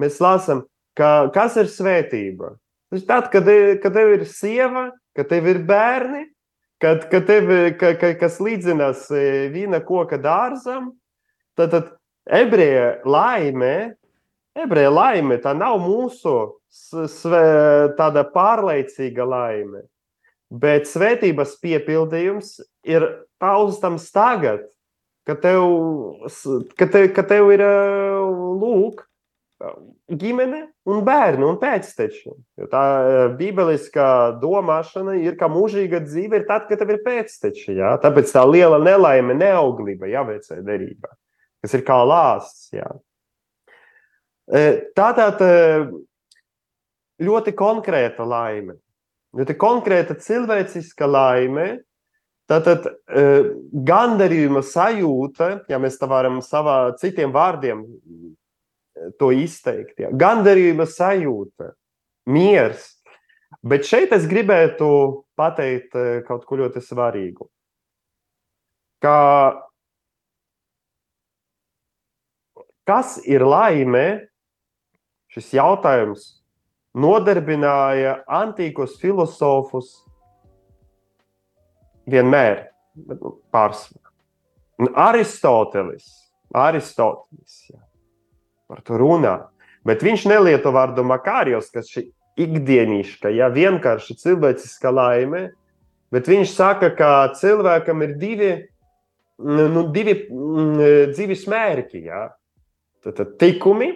mēs lasām, ka kas ir svētība. Tad, kad, kad tev ir sieva, kad tev ir bērni, kad, kad tev, ka, ka, kas līdzinās e, vīna koka dārzam, tad, tad ebreja laime, ebreja laime, tā nav mūsu sve, tāda pārliecīga laime, bet svētības piepildījums ir taustams tagad, kad tev, kad tev, kad tev ir ā, lūk, ģimene un bērni un pēcteči. Tā eh, bībeliskā domāšana ir, ka mūžīga dzīve ir tad, kad tev ir pēcteči. Jā? Tāpēc tā liela nelaime, neauglība jāveicē derībā, kas ir kā lāsts. Jā. Eh, Tātad ļoti konkrēta laime, ļoti konkrēta cilvēciska laime. Tātad eh, gandarījuma sajūta, ja mēs tā varam savā citiem vārdiem to izteikt. Ja. Gandarījuma sajūta, miers. Bet šeit es gribētu pateikt eh, kaut ko ļoti svarīgu. Ka kas ir laime? Šis jautājums nodarbināja antīkos filozofus vienmēr, nu, pārsvarā. Aristotelis, Aristotelis jā, par to runā. Bet viņš nelieto vārdu makārijos, kas ir ikdienišķa, ja vienkārši cilvēciska laime. Bet viņš saka, ka cilvēkam ir divi, nu, divi dzīves mērķi. Ja? Tad, tad tikumi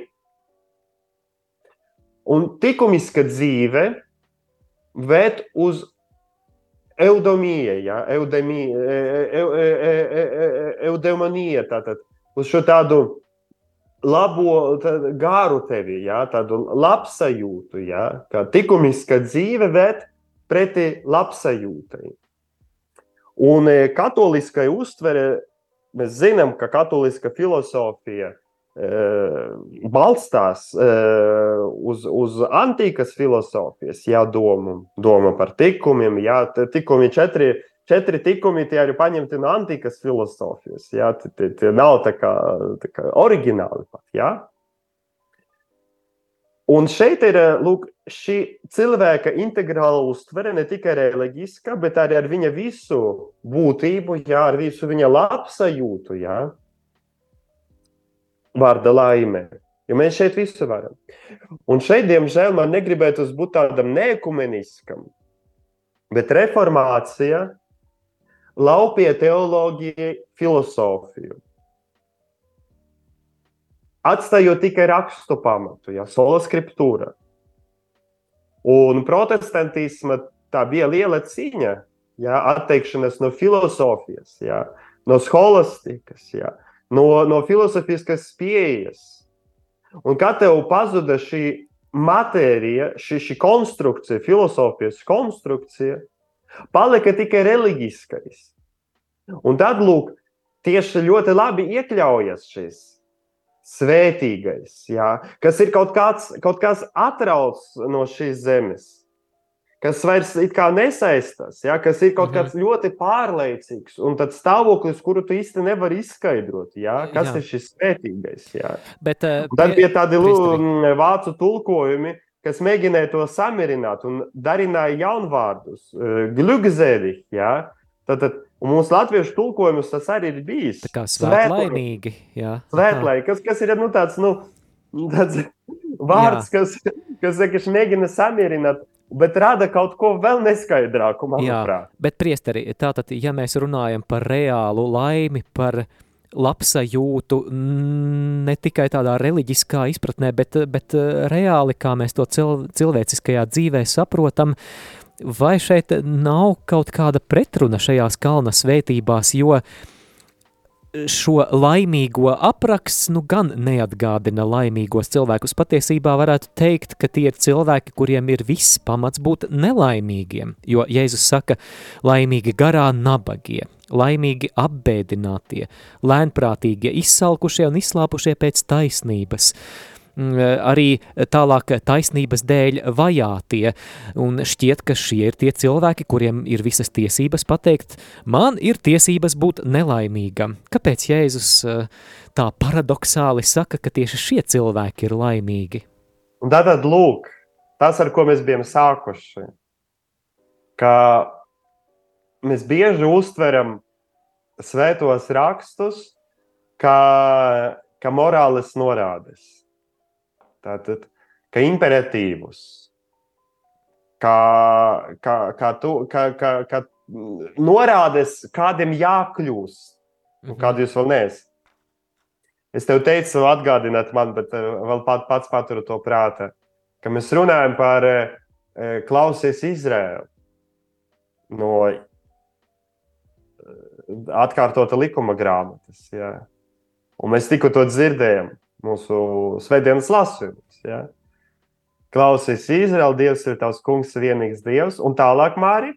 un likumiska dzīve ved uz eudomiju, ja? eudemiju, eudemoniju, tātad uz šo tādu labo gāru tevi, ja? tādu labsajūtu, ja? kā likumiska dzīve ved pretī labsajūtai. Un e, katoliskai uztvere, mēs zinām, ka katoliska filozofija e, balstās e, uz, uz antīkas filozofijas, jā, domu, doma par tikumiem, jā, tikumi četri, četri tikumi tie arī paņemti no antīkas filozofijas, jā, tie, tie, nav tā kā, tā kā oriģināli pat, jā. Un šeit ir lūk, šī cilvēka integrāla uztvere ne tikai reliģiska, bet arī ar viņa visu būtību, jā, ar visu viņa labsajūtu, jā, vārda laime. Jo mēs šeit visu varam. Un šeit, diemžēl, man negribētu būt tādam neekumeniskam, bet reformācija laupīja teoloģiju, filozofiju atstājot tikai rakstu pamatu, ja sola scriptūra. Un protestantisma tā bija liela cīņa, ja, atteikšanās no filozofijas, ja, no scholastikas, ja, no, no filozofiskas pieejas. Un kad tev pazuda šī matērija, šī, šī konstrukcija, filozofijas konstrukcija, palika tikai reliģiskais. Un tad, lūk, tieši ļoti labi iekļaujas šis svētīgais, jā, kas ir kaut, kāds, kaut kas atrauts no šīs zemes, kas vairs nesaistās, jā, kas ir kaut mhm. kāds ļoti pārliecīgs, un tad stāvoklis, kuru tu īsti nevari izskaidrot, jā, kas jā. ir šis svētīgais. Jā. Bet, uh, tad bija tādi lū, vācu tulkojumi, kas mēģināja to samierināt un darināja jaunvārdus, uh, glugzēri, jā, tad, tad Un mūsu latviešu tulkojums tas arī ir bijis. Tā kā svētlaimīgi. Svētlaimīgi, kas, kas ir nu, tāds, nu, tāds vārds, jā. kas, kas, kas mēģina samierināt. Bet rada kaut ko vēl neskaidrāku, manuprāt. Jā, bet, priesteri, tātad, ja mēs runājam par reālu laimi, par labsajūtu, ne tikai tādā reliģiskā izpratnē, bet, bet reāli, kā mēs to cil, cilvēciskajā dzīvē saprotam, uh, vai šeit nav kaut kāda pretruna šajās kalna svētībās, jo šo laimīgo apraksts nu gan neatgādina laimīgos cilvēkus. Patiesībā varētu teikt, ka tie ir cilvēki, kuriem ir viss pamats būt nelaimīgiem, jo Jēzus saka, laimīgi garā nabagie, laimīgi apbēdinātie, lēnprātīgie, izsalkušie un izslāpušie pēc taisnības – arī tālāk taisnības dēļ vajātie, un šķiet, ka šie ir tie cilvēki, kuriem ir visas tiesības pateikt, man ir tiesības būt nelaimīgam. Kāpēc Jēzus eh, tā paradoxāli saka, ka tieši šie cilvēki ir laimīgi? Un tātad lūk, tas, ar ko mēs bijām sākuši, ka mēs bieži uztveram svētos rakstus kā, kā morāles norādes Tātad, ka imperatīvus, kā, kā, kā, tu, kā, kā, kā norādes, kādiem jākļūst, un mhm. kādu jūs vēl neesat. Es tev teicu, atgādināt man, bet eh, vēl pat, pats paturu to prātā, ka mēs runājam par eh, eh, klausies Izraēlu no atkārtota likuma grāmatas. Jā. Un mēs tikko to dzirdējām mūsu svētdienas lasījums. Ja? Klausies, Izraēla, Dievs ir tavs kungs, vienīgs Dievs, un tālāk Māri.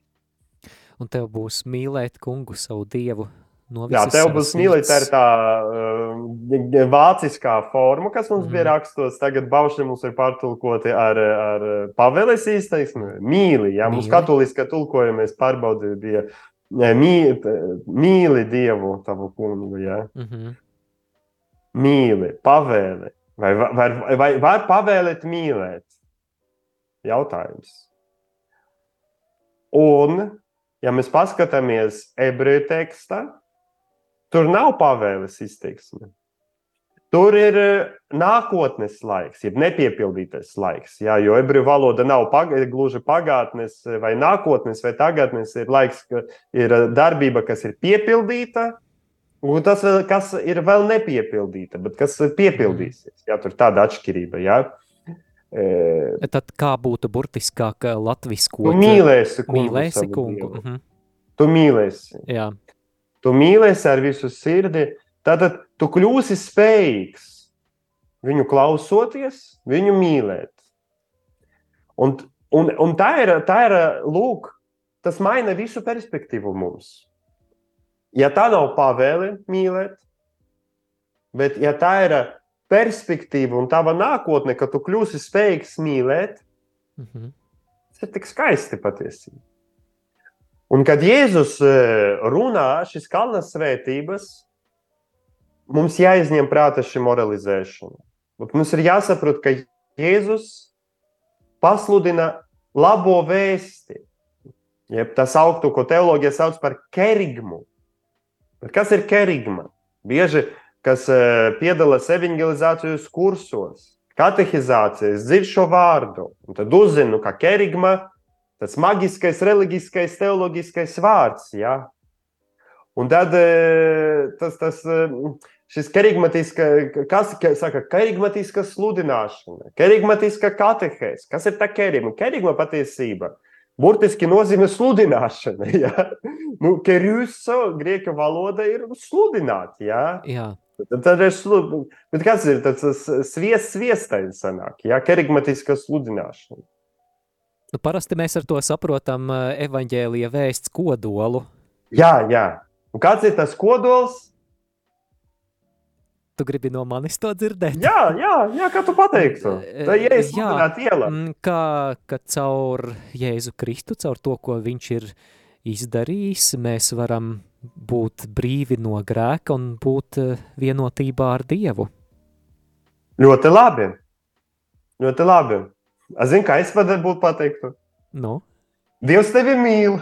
Un tev būs mīlēt kungu savu Dievu no Jā, tev būs mīlēt, ir tā uh, vāciskā forma, kas mums mm. bija mhm. rakstos. Tagad baušļi mums ir pārtulkoti ar, ar pavēles izteiksmi. Mīli, jā, mums katoliskā tulkojumā pārbaudīja bija mīli, mīli Dievu, tavu kungu, jā. Mm -hmm mīli, pavēli. Vai, vai, vai var pavēlēt mīlēt? Jautājums. Un, ja mēs paskatāmies ebreju tekstā, tur nav pavēles izteiksme. Tur ir eh, nākotnes laiks, jeb nepiepildītais laiks. Jā, jo ebreju valoda nav pag gluži pagātnes vai nākotnes vai tagadnes. Ir laiks, ka ir darbība, kas ir piepildīta, Un tas, kas ir vēl nepiepildīta, bet kas piepildīsies, jā, tur ir tāda atšķirība. Jā. E... Tad kā būtu burtiskāk latvisko? Tu mīlēsi kungu. Mīlēsi kungu. Uh -huh. Tu mīlēsi. Jā. Tu mīlēsi ar visu sirdi, tad tu kļūsi spējīgs viņu klausoties, viņu mīlēt. Un, un, un tā ir, tā ir, lūk, tas maina visu perspektīvu mums. Ja tā nav pavēle mīlēt, bet ja tā ir perspektīva un tava nākotne, ka tu kļūsi spējīgs mīlēt, mm -hmm. tas ir tik skaisti patiesībā. Un kad Jēzus e, runā šīs kalnas svētības, mums jāizņem prātā šī moralizēšana. Bet mums ir jāsaprot, ka Jēzus pasludina labo vēsti. Jeb tas augtu, ko teoloģija sauc par kerigmu. Bet kas ir kerigma? Bieži, kas uh, piedalās evangelizācijas kursos, katehizācijas, dzird šo vārdu, un tad uzzinu, ka kerigma tas maģiskais, reliģiskais, teoloģiskais vārds. Ja? Un tad uh, tas, tas uh, šis kerigmatiska, kas saka, kerigmatiska sludināšana, kerigmatiska katehēs. Kas ir tā kerigma? Kerigma patiesība burtiski nozīmē sludināšana. Ja? Nu, Kerjuso grieķu valoda ir sludināt. Ja? Jā. Tad, tad ir slud... Bet kas ir tas sviests, sviestais sanāk, ja? kerigmatiska sludināšana. Nu, parasti mēs ar to saprotam evaņģēlija vēsts kodolu. Jā, jā. Un kāds ir tas kodols? Tu gribi no manis to dzirdēt? Jā, jā, jā kā tu pateiksi. Tā ir iela. Kā, ka caur Jēzu Kristu, caur to, ko viņš ir izdarījis, mēs varam būt brīvi no grēka un būt vienotībā ar Dievu. Ļoti labi. Ļoti labi. Es zinu, kā es varētu pateikt. Nu? Dievs tevi mīl.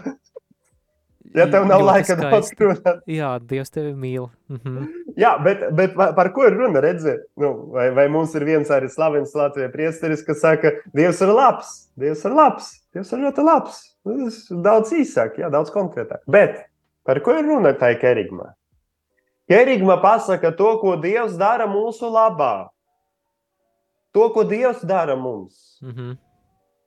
Ja tev nav laika daudz runāt. Jā, Dievs tevi mīl. Mhm. Jā, bet, bet pa- par ko ir runa? Redzi, nu, vai, vai mums ir viens arī slavens Latvijas priesteris, kas saka, Dievs ir labs, Dievs ir labs, Dievs ir ļoti labs. Nu, Tas daudz īsāk, jā, daudz konkrētāk. Bet par ko ir runa tajā kerigmā? Kerigma pasaka to, ko Dievs dara mūsu labā. To, ko Dievs dara mums. Mhm.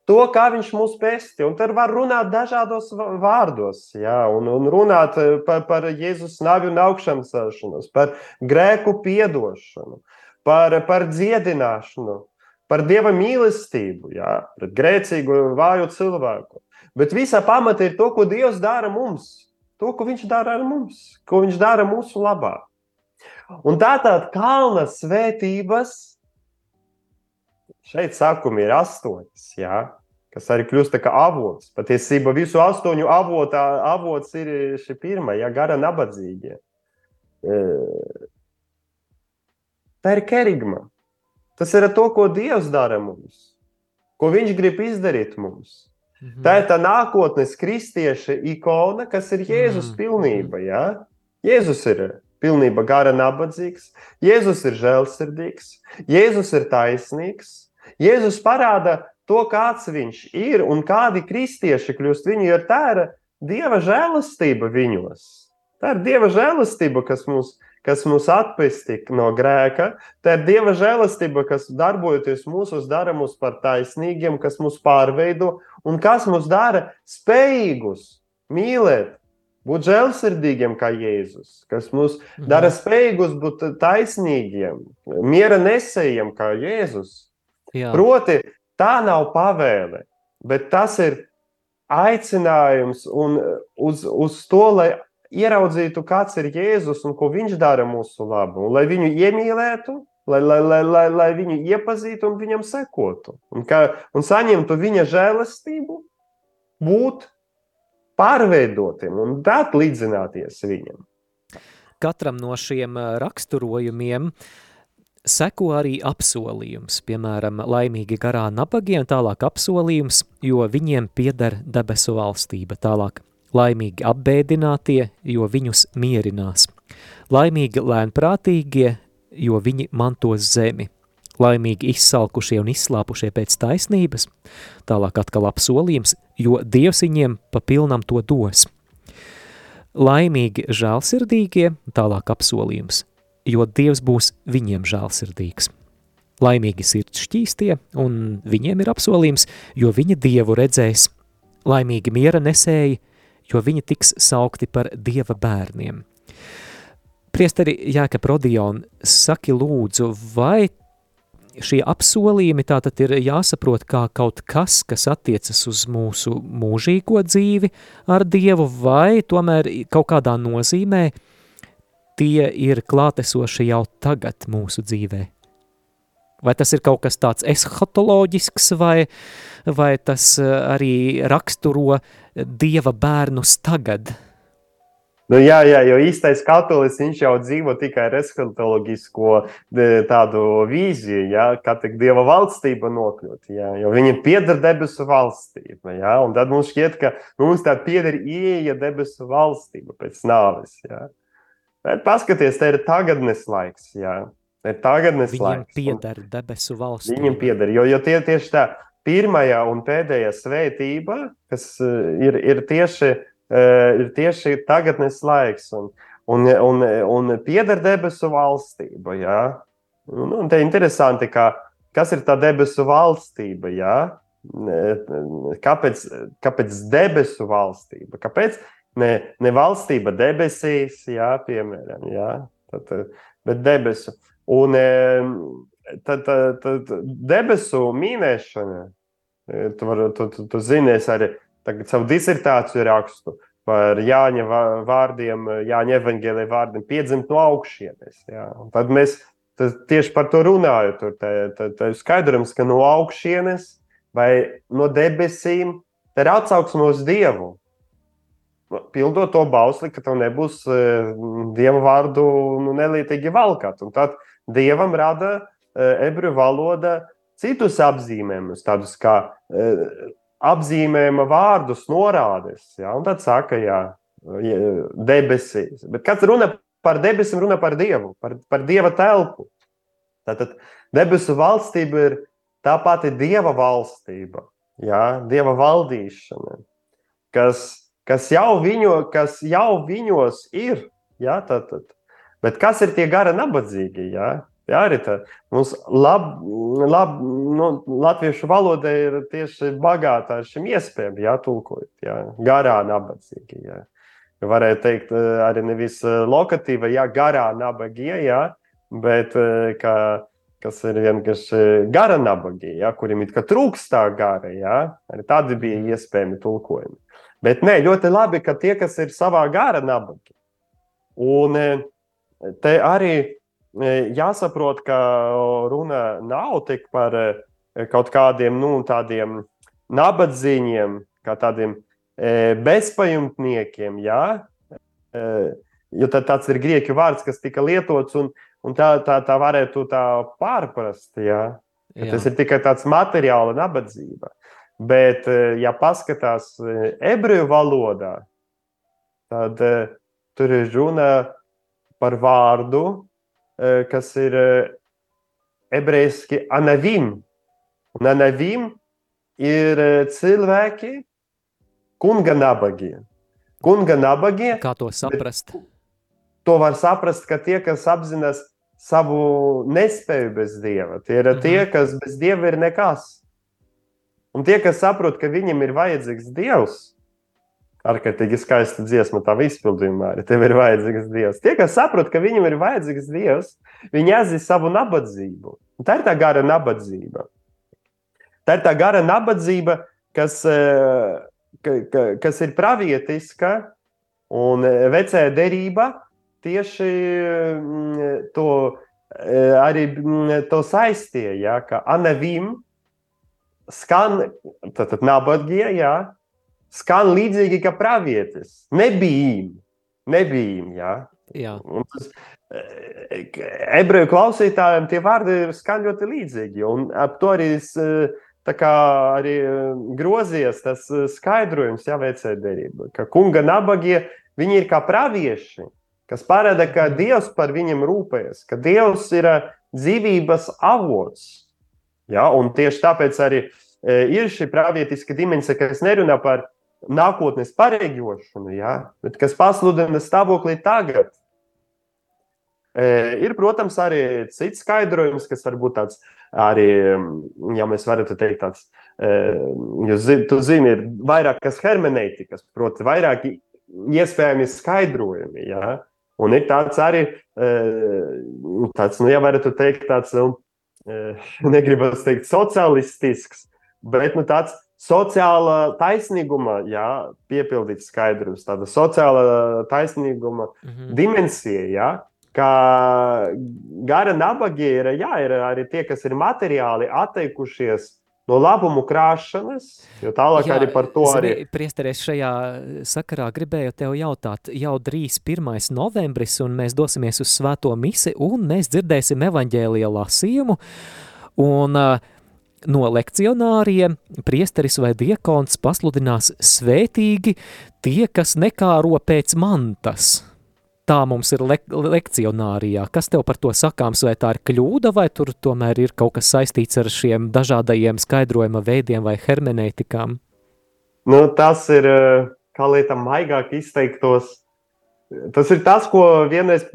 To, kā viņš mūs pesti. Un tad var runāt dažādos vārdos, jā, un, un runāt eh, par, par Jēzus nāvi un augšām celšanos, par grēku piedošanu, par, par dziedināšanu, par dieva mīlestību, jā, pret grēcīgu, vāju cilvēku. Bet visā pamata ir to, ko Dievs dara mums, to, ko Viņš dara ar mums, ko Viņš dara mūsu labā. Un tā tāda kalna svētības šeit sākumi ir astoņas, jā, kas arī kļūst kā avots. Patiesībā visu astoņu avotā, avots ir šī pirmā, ja gara nabadzīgie. E, Tā ir kerigma. Tas ir to, ko Dievs dara mums, ko Viņš grib izdarīt mums. Mhm. Tā ir tā nākotnes kristieša ikona, kas ir Jēzus Mm. pilnība. Ja? Jēzus ir pilnībā gara nabadzīgs, Jēzus ir žēlsirdīgs, Jēzus ir taisnīgs. Jēzus parāda to, kāds viņš ir un kādi kristieši kļūst viņu, jo tā ir Dieva žēlastība viņos. Tā ir Dieva žēlastība, kas mūs, kas mūs atpestī no grēka. Tā ir Dieva žēlastība, kas darbojoties mūsos, dara mūs par taisnīgiem, kas mūs pārveido un kas mūs dara spējīgus mīlēt, būt žēlsirdīgiem kā Jēzus, kas mūs Mhm. dara spējīgus būt taisnīgiem, miera nesējiem kā Jēzus. Jā. Proti, tā nav pavēle, bet tas ir aicinājums un uz, uz to, lai ieraudzītu, kāds ir Jēzus un ko viņš dara mūsu labu, un lai viņu iemīlētu, lai, lai, lai, lai, lai viņu iepazītu un viņam sekotu, un, kā, un saņemtu viņa žēlastību, būt pārveidotiem un dāt līdzināties viņam. Katram no šiem ā, raksturojumiem seko arī apsolījums, piemēram, laimīgi garā nabagie un tālāk apsolījums, jo viņiem pieder debesu valstība, tālāk laimīgi apbēdinātie, jo viņus mierinās, laimīgi lēnprātīgie, jo viņi mantos zemi, laimīgi izsalkušie un izslāpušie pēc taisnības, tālāk atkal apsolījums, jo Dievs viņiem pa pilnam to dos. Laimīgi žēlsirdīgie, tālāk apsolījums, jo Dievs būs viņiem žēlsirdīgs. Laimīgi sirds šķīstie, un viņiem ir apsolījums, jo viņi Dievu redzēs. Laimīgi miera nesēji, jo viņi tiks saukti par Dieva bērniem. Priesteri Jāka Prodion, saki lūdzu, vai šie apsolījumi tātad ir jāsaprot kā kaut kas, kas attiecas uz mūsu mūžīgo dzīvi ar Dievu, vai tomēr kaut kādā nozīmē tie ir klātesoši jau tagad mūsu dzīvē? Vai tas ir kaut kas tāds eshotoloģisks, vai, vai tas eh, arī raksturo Dieva bērnus tagad? Nu, jā, jā, jo īstais katolis jau dzīvo tikai ar eskatoloģisko tādu vīziju, jā, kā tik dieva valstība nokļūt. Jā, jo viņam pieder debesu valstība. Un tad mums šķiet, ka mums tā pieder ieeja debesu valstība pēc nāves. Jā. Bet paskaties, te ir tagadnes laiks. Jā. Ir tagadnes Viņam laiks. pieder debesu valsts. Viņam pieder, jo, jo tie, tieši tā pirmā un pēdējā svētība, kas uh, ir, ir, tieši, uh, ir tieši tagadnes laiks un, un, un, un pieder debesu valstība. Ja? Un, un te ir interesanti, ka, kas ir tā debesu valstība. Ja? Kāpēc, kāpēc debesu valstība? Kāpēc ne, ne valstība debesīs, jā, piemēram, jā? Tad, bet debesu. Un tad, tad, tad debesu mīnēšana, tu, var, tu, tu, tu zinies arī savu disertāciju rakstu par Jāņa vārdiem, Jāņa evaņģēlē vārdiem, piedzimt no augšienes. Jā. Un tad mēs tad tieši par to runājam. Tur tā, tā, tā skaidrums, ka no augšienes vai no debesīm ir atsauksme uz Dievu. Pildot to bausli, ka tev nebūs uh, dieva vārdu nu, nelietīgi valkāt. Un tad dievam rada uh, ebreju valoda citus apzīmējumus, tādus kā uh, apzīmējuma vārdus, norādes. Ja? Un tad saka, jā, debesīs. Bet kāds runa par debesīm, runa par dievu, par, par dieva telpu. Tātad debesu valstība ir tā pati dieva valstība, ja? dieva valdīšana, kas, kas, jau viņo, kas jau viņos ir. Ja? Tātad. Bet kas ir tie gara nabadzīgi? Ja? Jā, arī tā. Mums lab, lab, nu, latviešu valoda ir tieši bagāta ar šīm iespējām, jā, tulkojot, jā, garā nabadzīgi. Jā. Varētu teikt, arī nevis lokatīva, jā, garā nabagie, jā, bet kā, kas ir vienkārši gara nabagie, jā, kuriem it kā trūkst tā gara, jā, arī tādi bija iespējami tulkojumi. Bet nē, ļoti labi, ka tie, kas ir savā gara nabagi. Un te arī jāsaprot, ka runa nav tik par kaut kādiem nu, tādiem nabadzīgiem, kā tādiem bezpajumtniekiem. Jā? Jo tāds ir grieķu vārds, kas tika lietots, un, un tā, tā, tā varētu tā pārprast. Jā? Jā. Tas ir tikai tāds materiāla nabadzība. Bet, ja paskatās ebreju valodā, tad tur ir runa par vārdu, kas ir ebrejiski anavim. Un anavim ir cilvēki, kunga nabagie. Kunga nabagie. Kā to saprast? To var saprast, ka tie, kas apzinās savu nespēju bez dieva, tie ir mhm. tie, kas bez dieva ir nekas. Un tie, kas saprot, ka viņam ir vajadzīgs dievs, ārkārtīgi skaista dziesma, tā izpildījumā arī tev ir vajadzīgs Dievs. Tie, kas saprot, ka viņam ir vajadzīgs Dievs, viņi atzīst savu nabadzību. Un tā ir tā gara nabadzība. Tā ir tā gara nabadzība, kas, eh, ka, ka, kas ir pravietiska un eh, vecē derība tieši mm, to eh, arī mm, to saistīja, ja, ka anavim skan, tad, tad nabagie, ja, skan līdzīgi kā pravietis. Nebija, nebija. Ja? Jā. Un tas, ebreju klausītājiem tie vārdi skan ļoti līdzīgi. Un ap to arī, arī grozies tas skaidrojums, ja veicē derība, ka kunga nabagie viņi ir kā pravieši, kas parāda, ka Dievs par viņiem rūpējas, ka Dievs ir dzīvības avots. Ja? Un tieši tāpēc arī ir šī pravietiska dimensija, kas nerunā par nākotnes pareģošanu, ja? bet kas pasludina stāvokli tagad. E, ir, protams, arī cits skaidrojums, kas varbūt tāds arī, ja mēs varētu teikt, tāds, e, jūs zin, tu zini, ir vairākas hermeneitikas, proti, vairāki iespējami skaidrojumi. Ja? Un ir tāds arī, e, tāds, nu, ja varētu teikt, tāds, nu, negribas teikt, sociālistisks, bet nu, tāds sociāla taisnīguma, jā, piepildīts skaidrums, tāda sociāla taisnīguma mm -hmm. dimensija, jā, kā gara nabagie ir, jā, ir arī tie, kas ir materiāli atteikušies no labumu krāšanas, jo tālāk Jā, arī par to zini, arī. Priesteries šajā sakarā gribēju tev jautāt, jau drīz 1. novembris un mēs dosimies uz svēto misi un mēs dzirdēsim evaņģēlija lasījumu un uh, no lekcionāriem priesteris vai diekons pasludinās svētīgi tie, kas nekāro pēc mantas tā mums ir le lekcionārijā. Kas tev par to sakāms, vai tā ir kļūda, vai tur tomēr ir kaut kas saistīts ar šiem dažādajiem skaidrojuma veidiem vai hermeneitikām? Nu, tas ir, eh, kā lieta maigāk izteiktos, tas ir tas, ko vienreiz,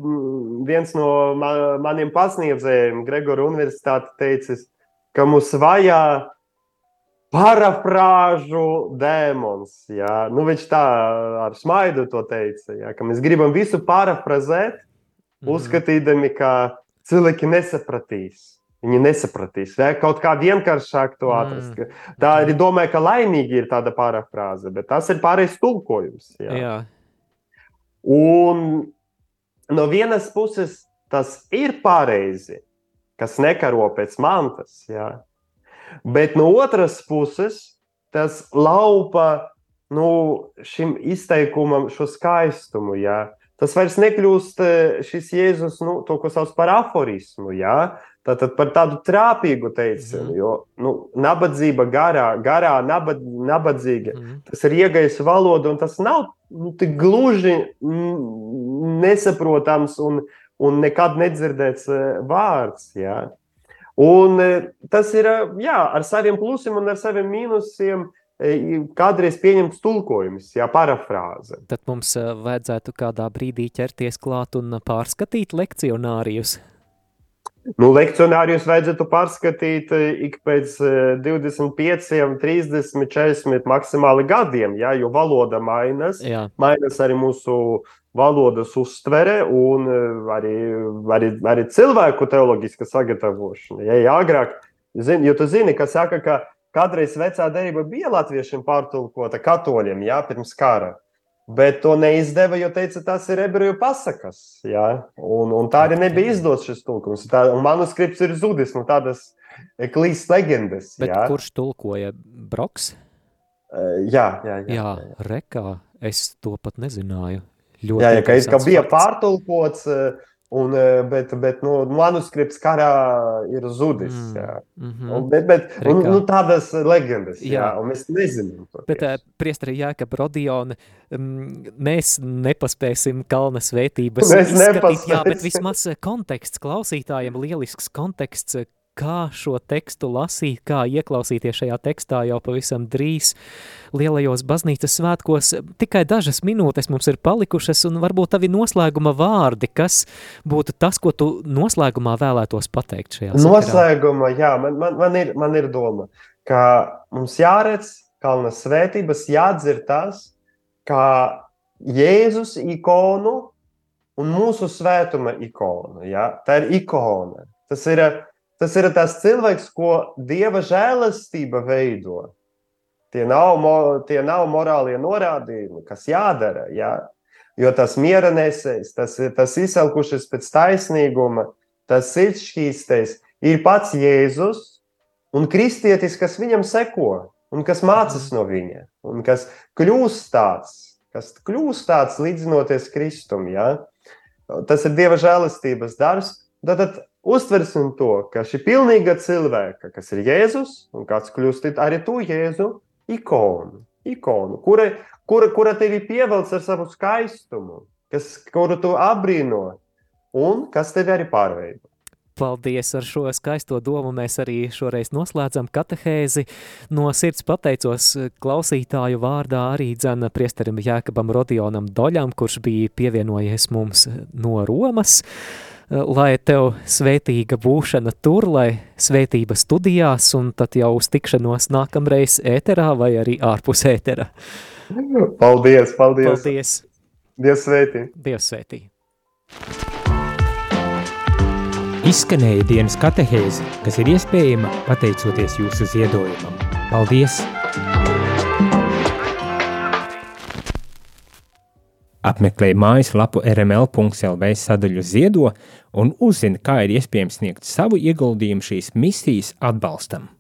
viens no maniem pasniedzējiem, Gregora universitāte teicis, ka mums vajag parafrāžu dēmons. Jā. Nu, viņš tā ar smaidu to teica, jā, ka mēs gribam visu parafrazēt, mm. uzskatīdami, ka cilvēki nesapratīs. Viņi nesapratīs, vai kaut kā vienkāršāk to atrast. Mm. Tā arī domāju, ka laimīgi ir tāda parafrāze, bet tas ir pārējais tulkojums. Jā. Jā. Un no vienas puses tas ir pareizi, kas nekaro pēc mantas. Jā. Bet no otras puses, tas laupa nu, šim izteikumam šo skaistumu. Jā. Tas vairs nekļūst eh, šis Jēzus, nu, to, ko sauc par aforismu. Jā. Tātad par tādu trāpīgu teicienu, mm. jo nu, nabadzība garā, garā nabad, nabadzīga. Mm. Tas ir iegais valoda, un tas nav nu, tik gluži nesaprotams un, un nekad nedzirdēts eh, vārds. Jā. Un e, tas ir jā, ar saviem plusiem un ar saviem mīnusiem. E, kādreiz pieņemts tulkojums, jā, parafrāze. Tad mums e, vajadzētu kādā brīdī ķerties klāt un pārskatīt lekcionārijus. Nu, lekcionārijus vajadzētu pārskatīt ik pēc 25, 30, 40 maksimāli gadiem, jā, jo valoda mainās. Mainās arī mūsu valodas uztvere un e, arī, arī, arī cilvēku teoloģiska sagatavošana. Ja, agrāk, zin, jo tu zini, ka saka, ka kādreiz vecā derība bija latviešiem pārtulkota katoļiem, jā, pirms kara. Bet to neizdeva, jo teica, tas ir ebreju pasakas. Jā, un, un tā arī nebija izdots šis tulkums. Tā, manuskripts ir zudis no tādas klīstas leģendas. Kurš tulkoja Broks? Jā, jā, jā. jā, rekā. Es to pat nezināju. Ļoti jā, jā, ka, ka bija pārtulkots, eh, un, eh, bet, bet nu, manuskripts karā ir zudis. Mm, mm -hmm. un, bet, bet, un, nu, tādas leģendas, jā. jā, mēs nezinām. Bet, uh, priesteri Jākab Rodiona, um, mēs nepaspēsim kalna svētības mēs izskatīt, jā, bet vismaz konteksts klausītājiem, lielisks konteksts, kā šo tekstu lasīt, kā ieklausīties šajā tekstā jau pavisam drīz lielajos baznīcas svētkos. Tikai dažas minūtes mums ir palikušas, un varbūt tavi noslēguma vārdi, kas būtu tas, ko tu noslēgumā vēlētos pateikt šajā sakarā? Noslēguma, jā, man, man, man, ir, man ir doma, ka mums jāredz kalnas svētības, jādzir tas, kā Jēzus ikonu un mūsu svētuma ikonu. Ja? Tā ir ikona. Tas ir Tas ir tas cilvēks, ko dieva žēlastība veido. Tie nav, tie nav morālie norādījumi, kas jādara. Ja? Jo tas miera nesējs, tas tas izsalkušais pēc taisnīguma, tas sirdsšķīstais ir pats Jēzus un kristietis, kas viņam seko un kas mācās no viņa un kas kļūst tāds, kas kļūst tāds līdzinoties Kristum. Ja? Tas ir Dieva žēlastības darbs. Tad, tad uztversim to, ka šī pilnīga cilvēka, kas ir Jēzus, un kāds kļūst arī tu, Jēzu, ikonu, ikonu kura, kura, kura tevi pievelc ar savu skaistumu, kas, kuru tu apbrīno, un kas tevi arī pārveido. Paldies ar šo skaisto domu. Mēs arī šoreiz noslēdzam katehēzi. No sirds pateicos klausītāju vārdā arī dzena priesterim Jēkabam Rodionam Doļam, kurš bija pievienojies mums no Romas. Eh, lai tev svētīga būšana tur, lai svētība studijās, un tad jau uz tikšanos nākamreiz ēterā vai arī ārpus ētera. Paldies, paldies! Paldies! Dievs svētī! Dievs svētī! Izskanēja dienas katehēze, kas ir iespējama pateicoties jūsu ziedojumam. Paldies! Apmeklē mājaslapu rml.lv sadaļu ziedo un uzzini, kā ir iespējams sniegt savu ieguldījumu šīs misijas atbalstam.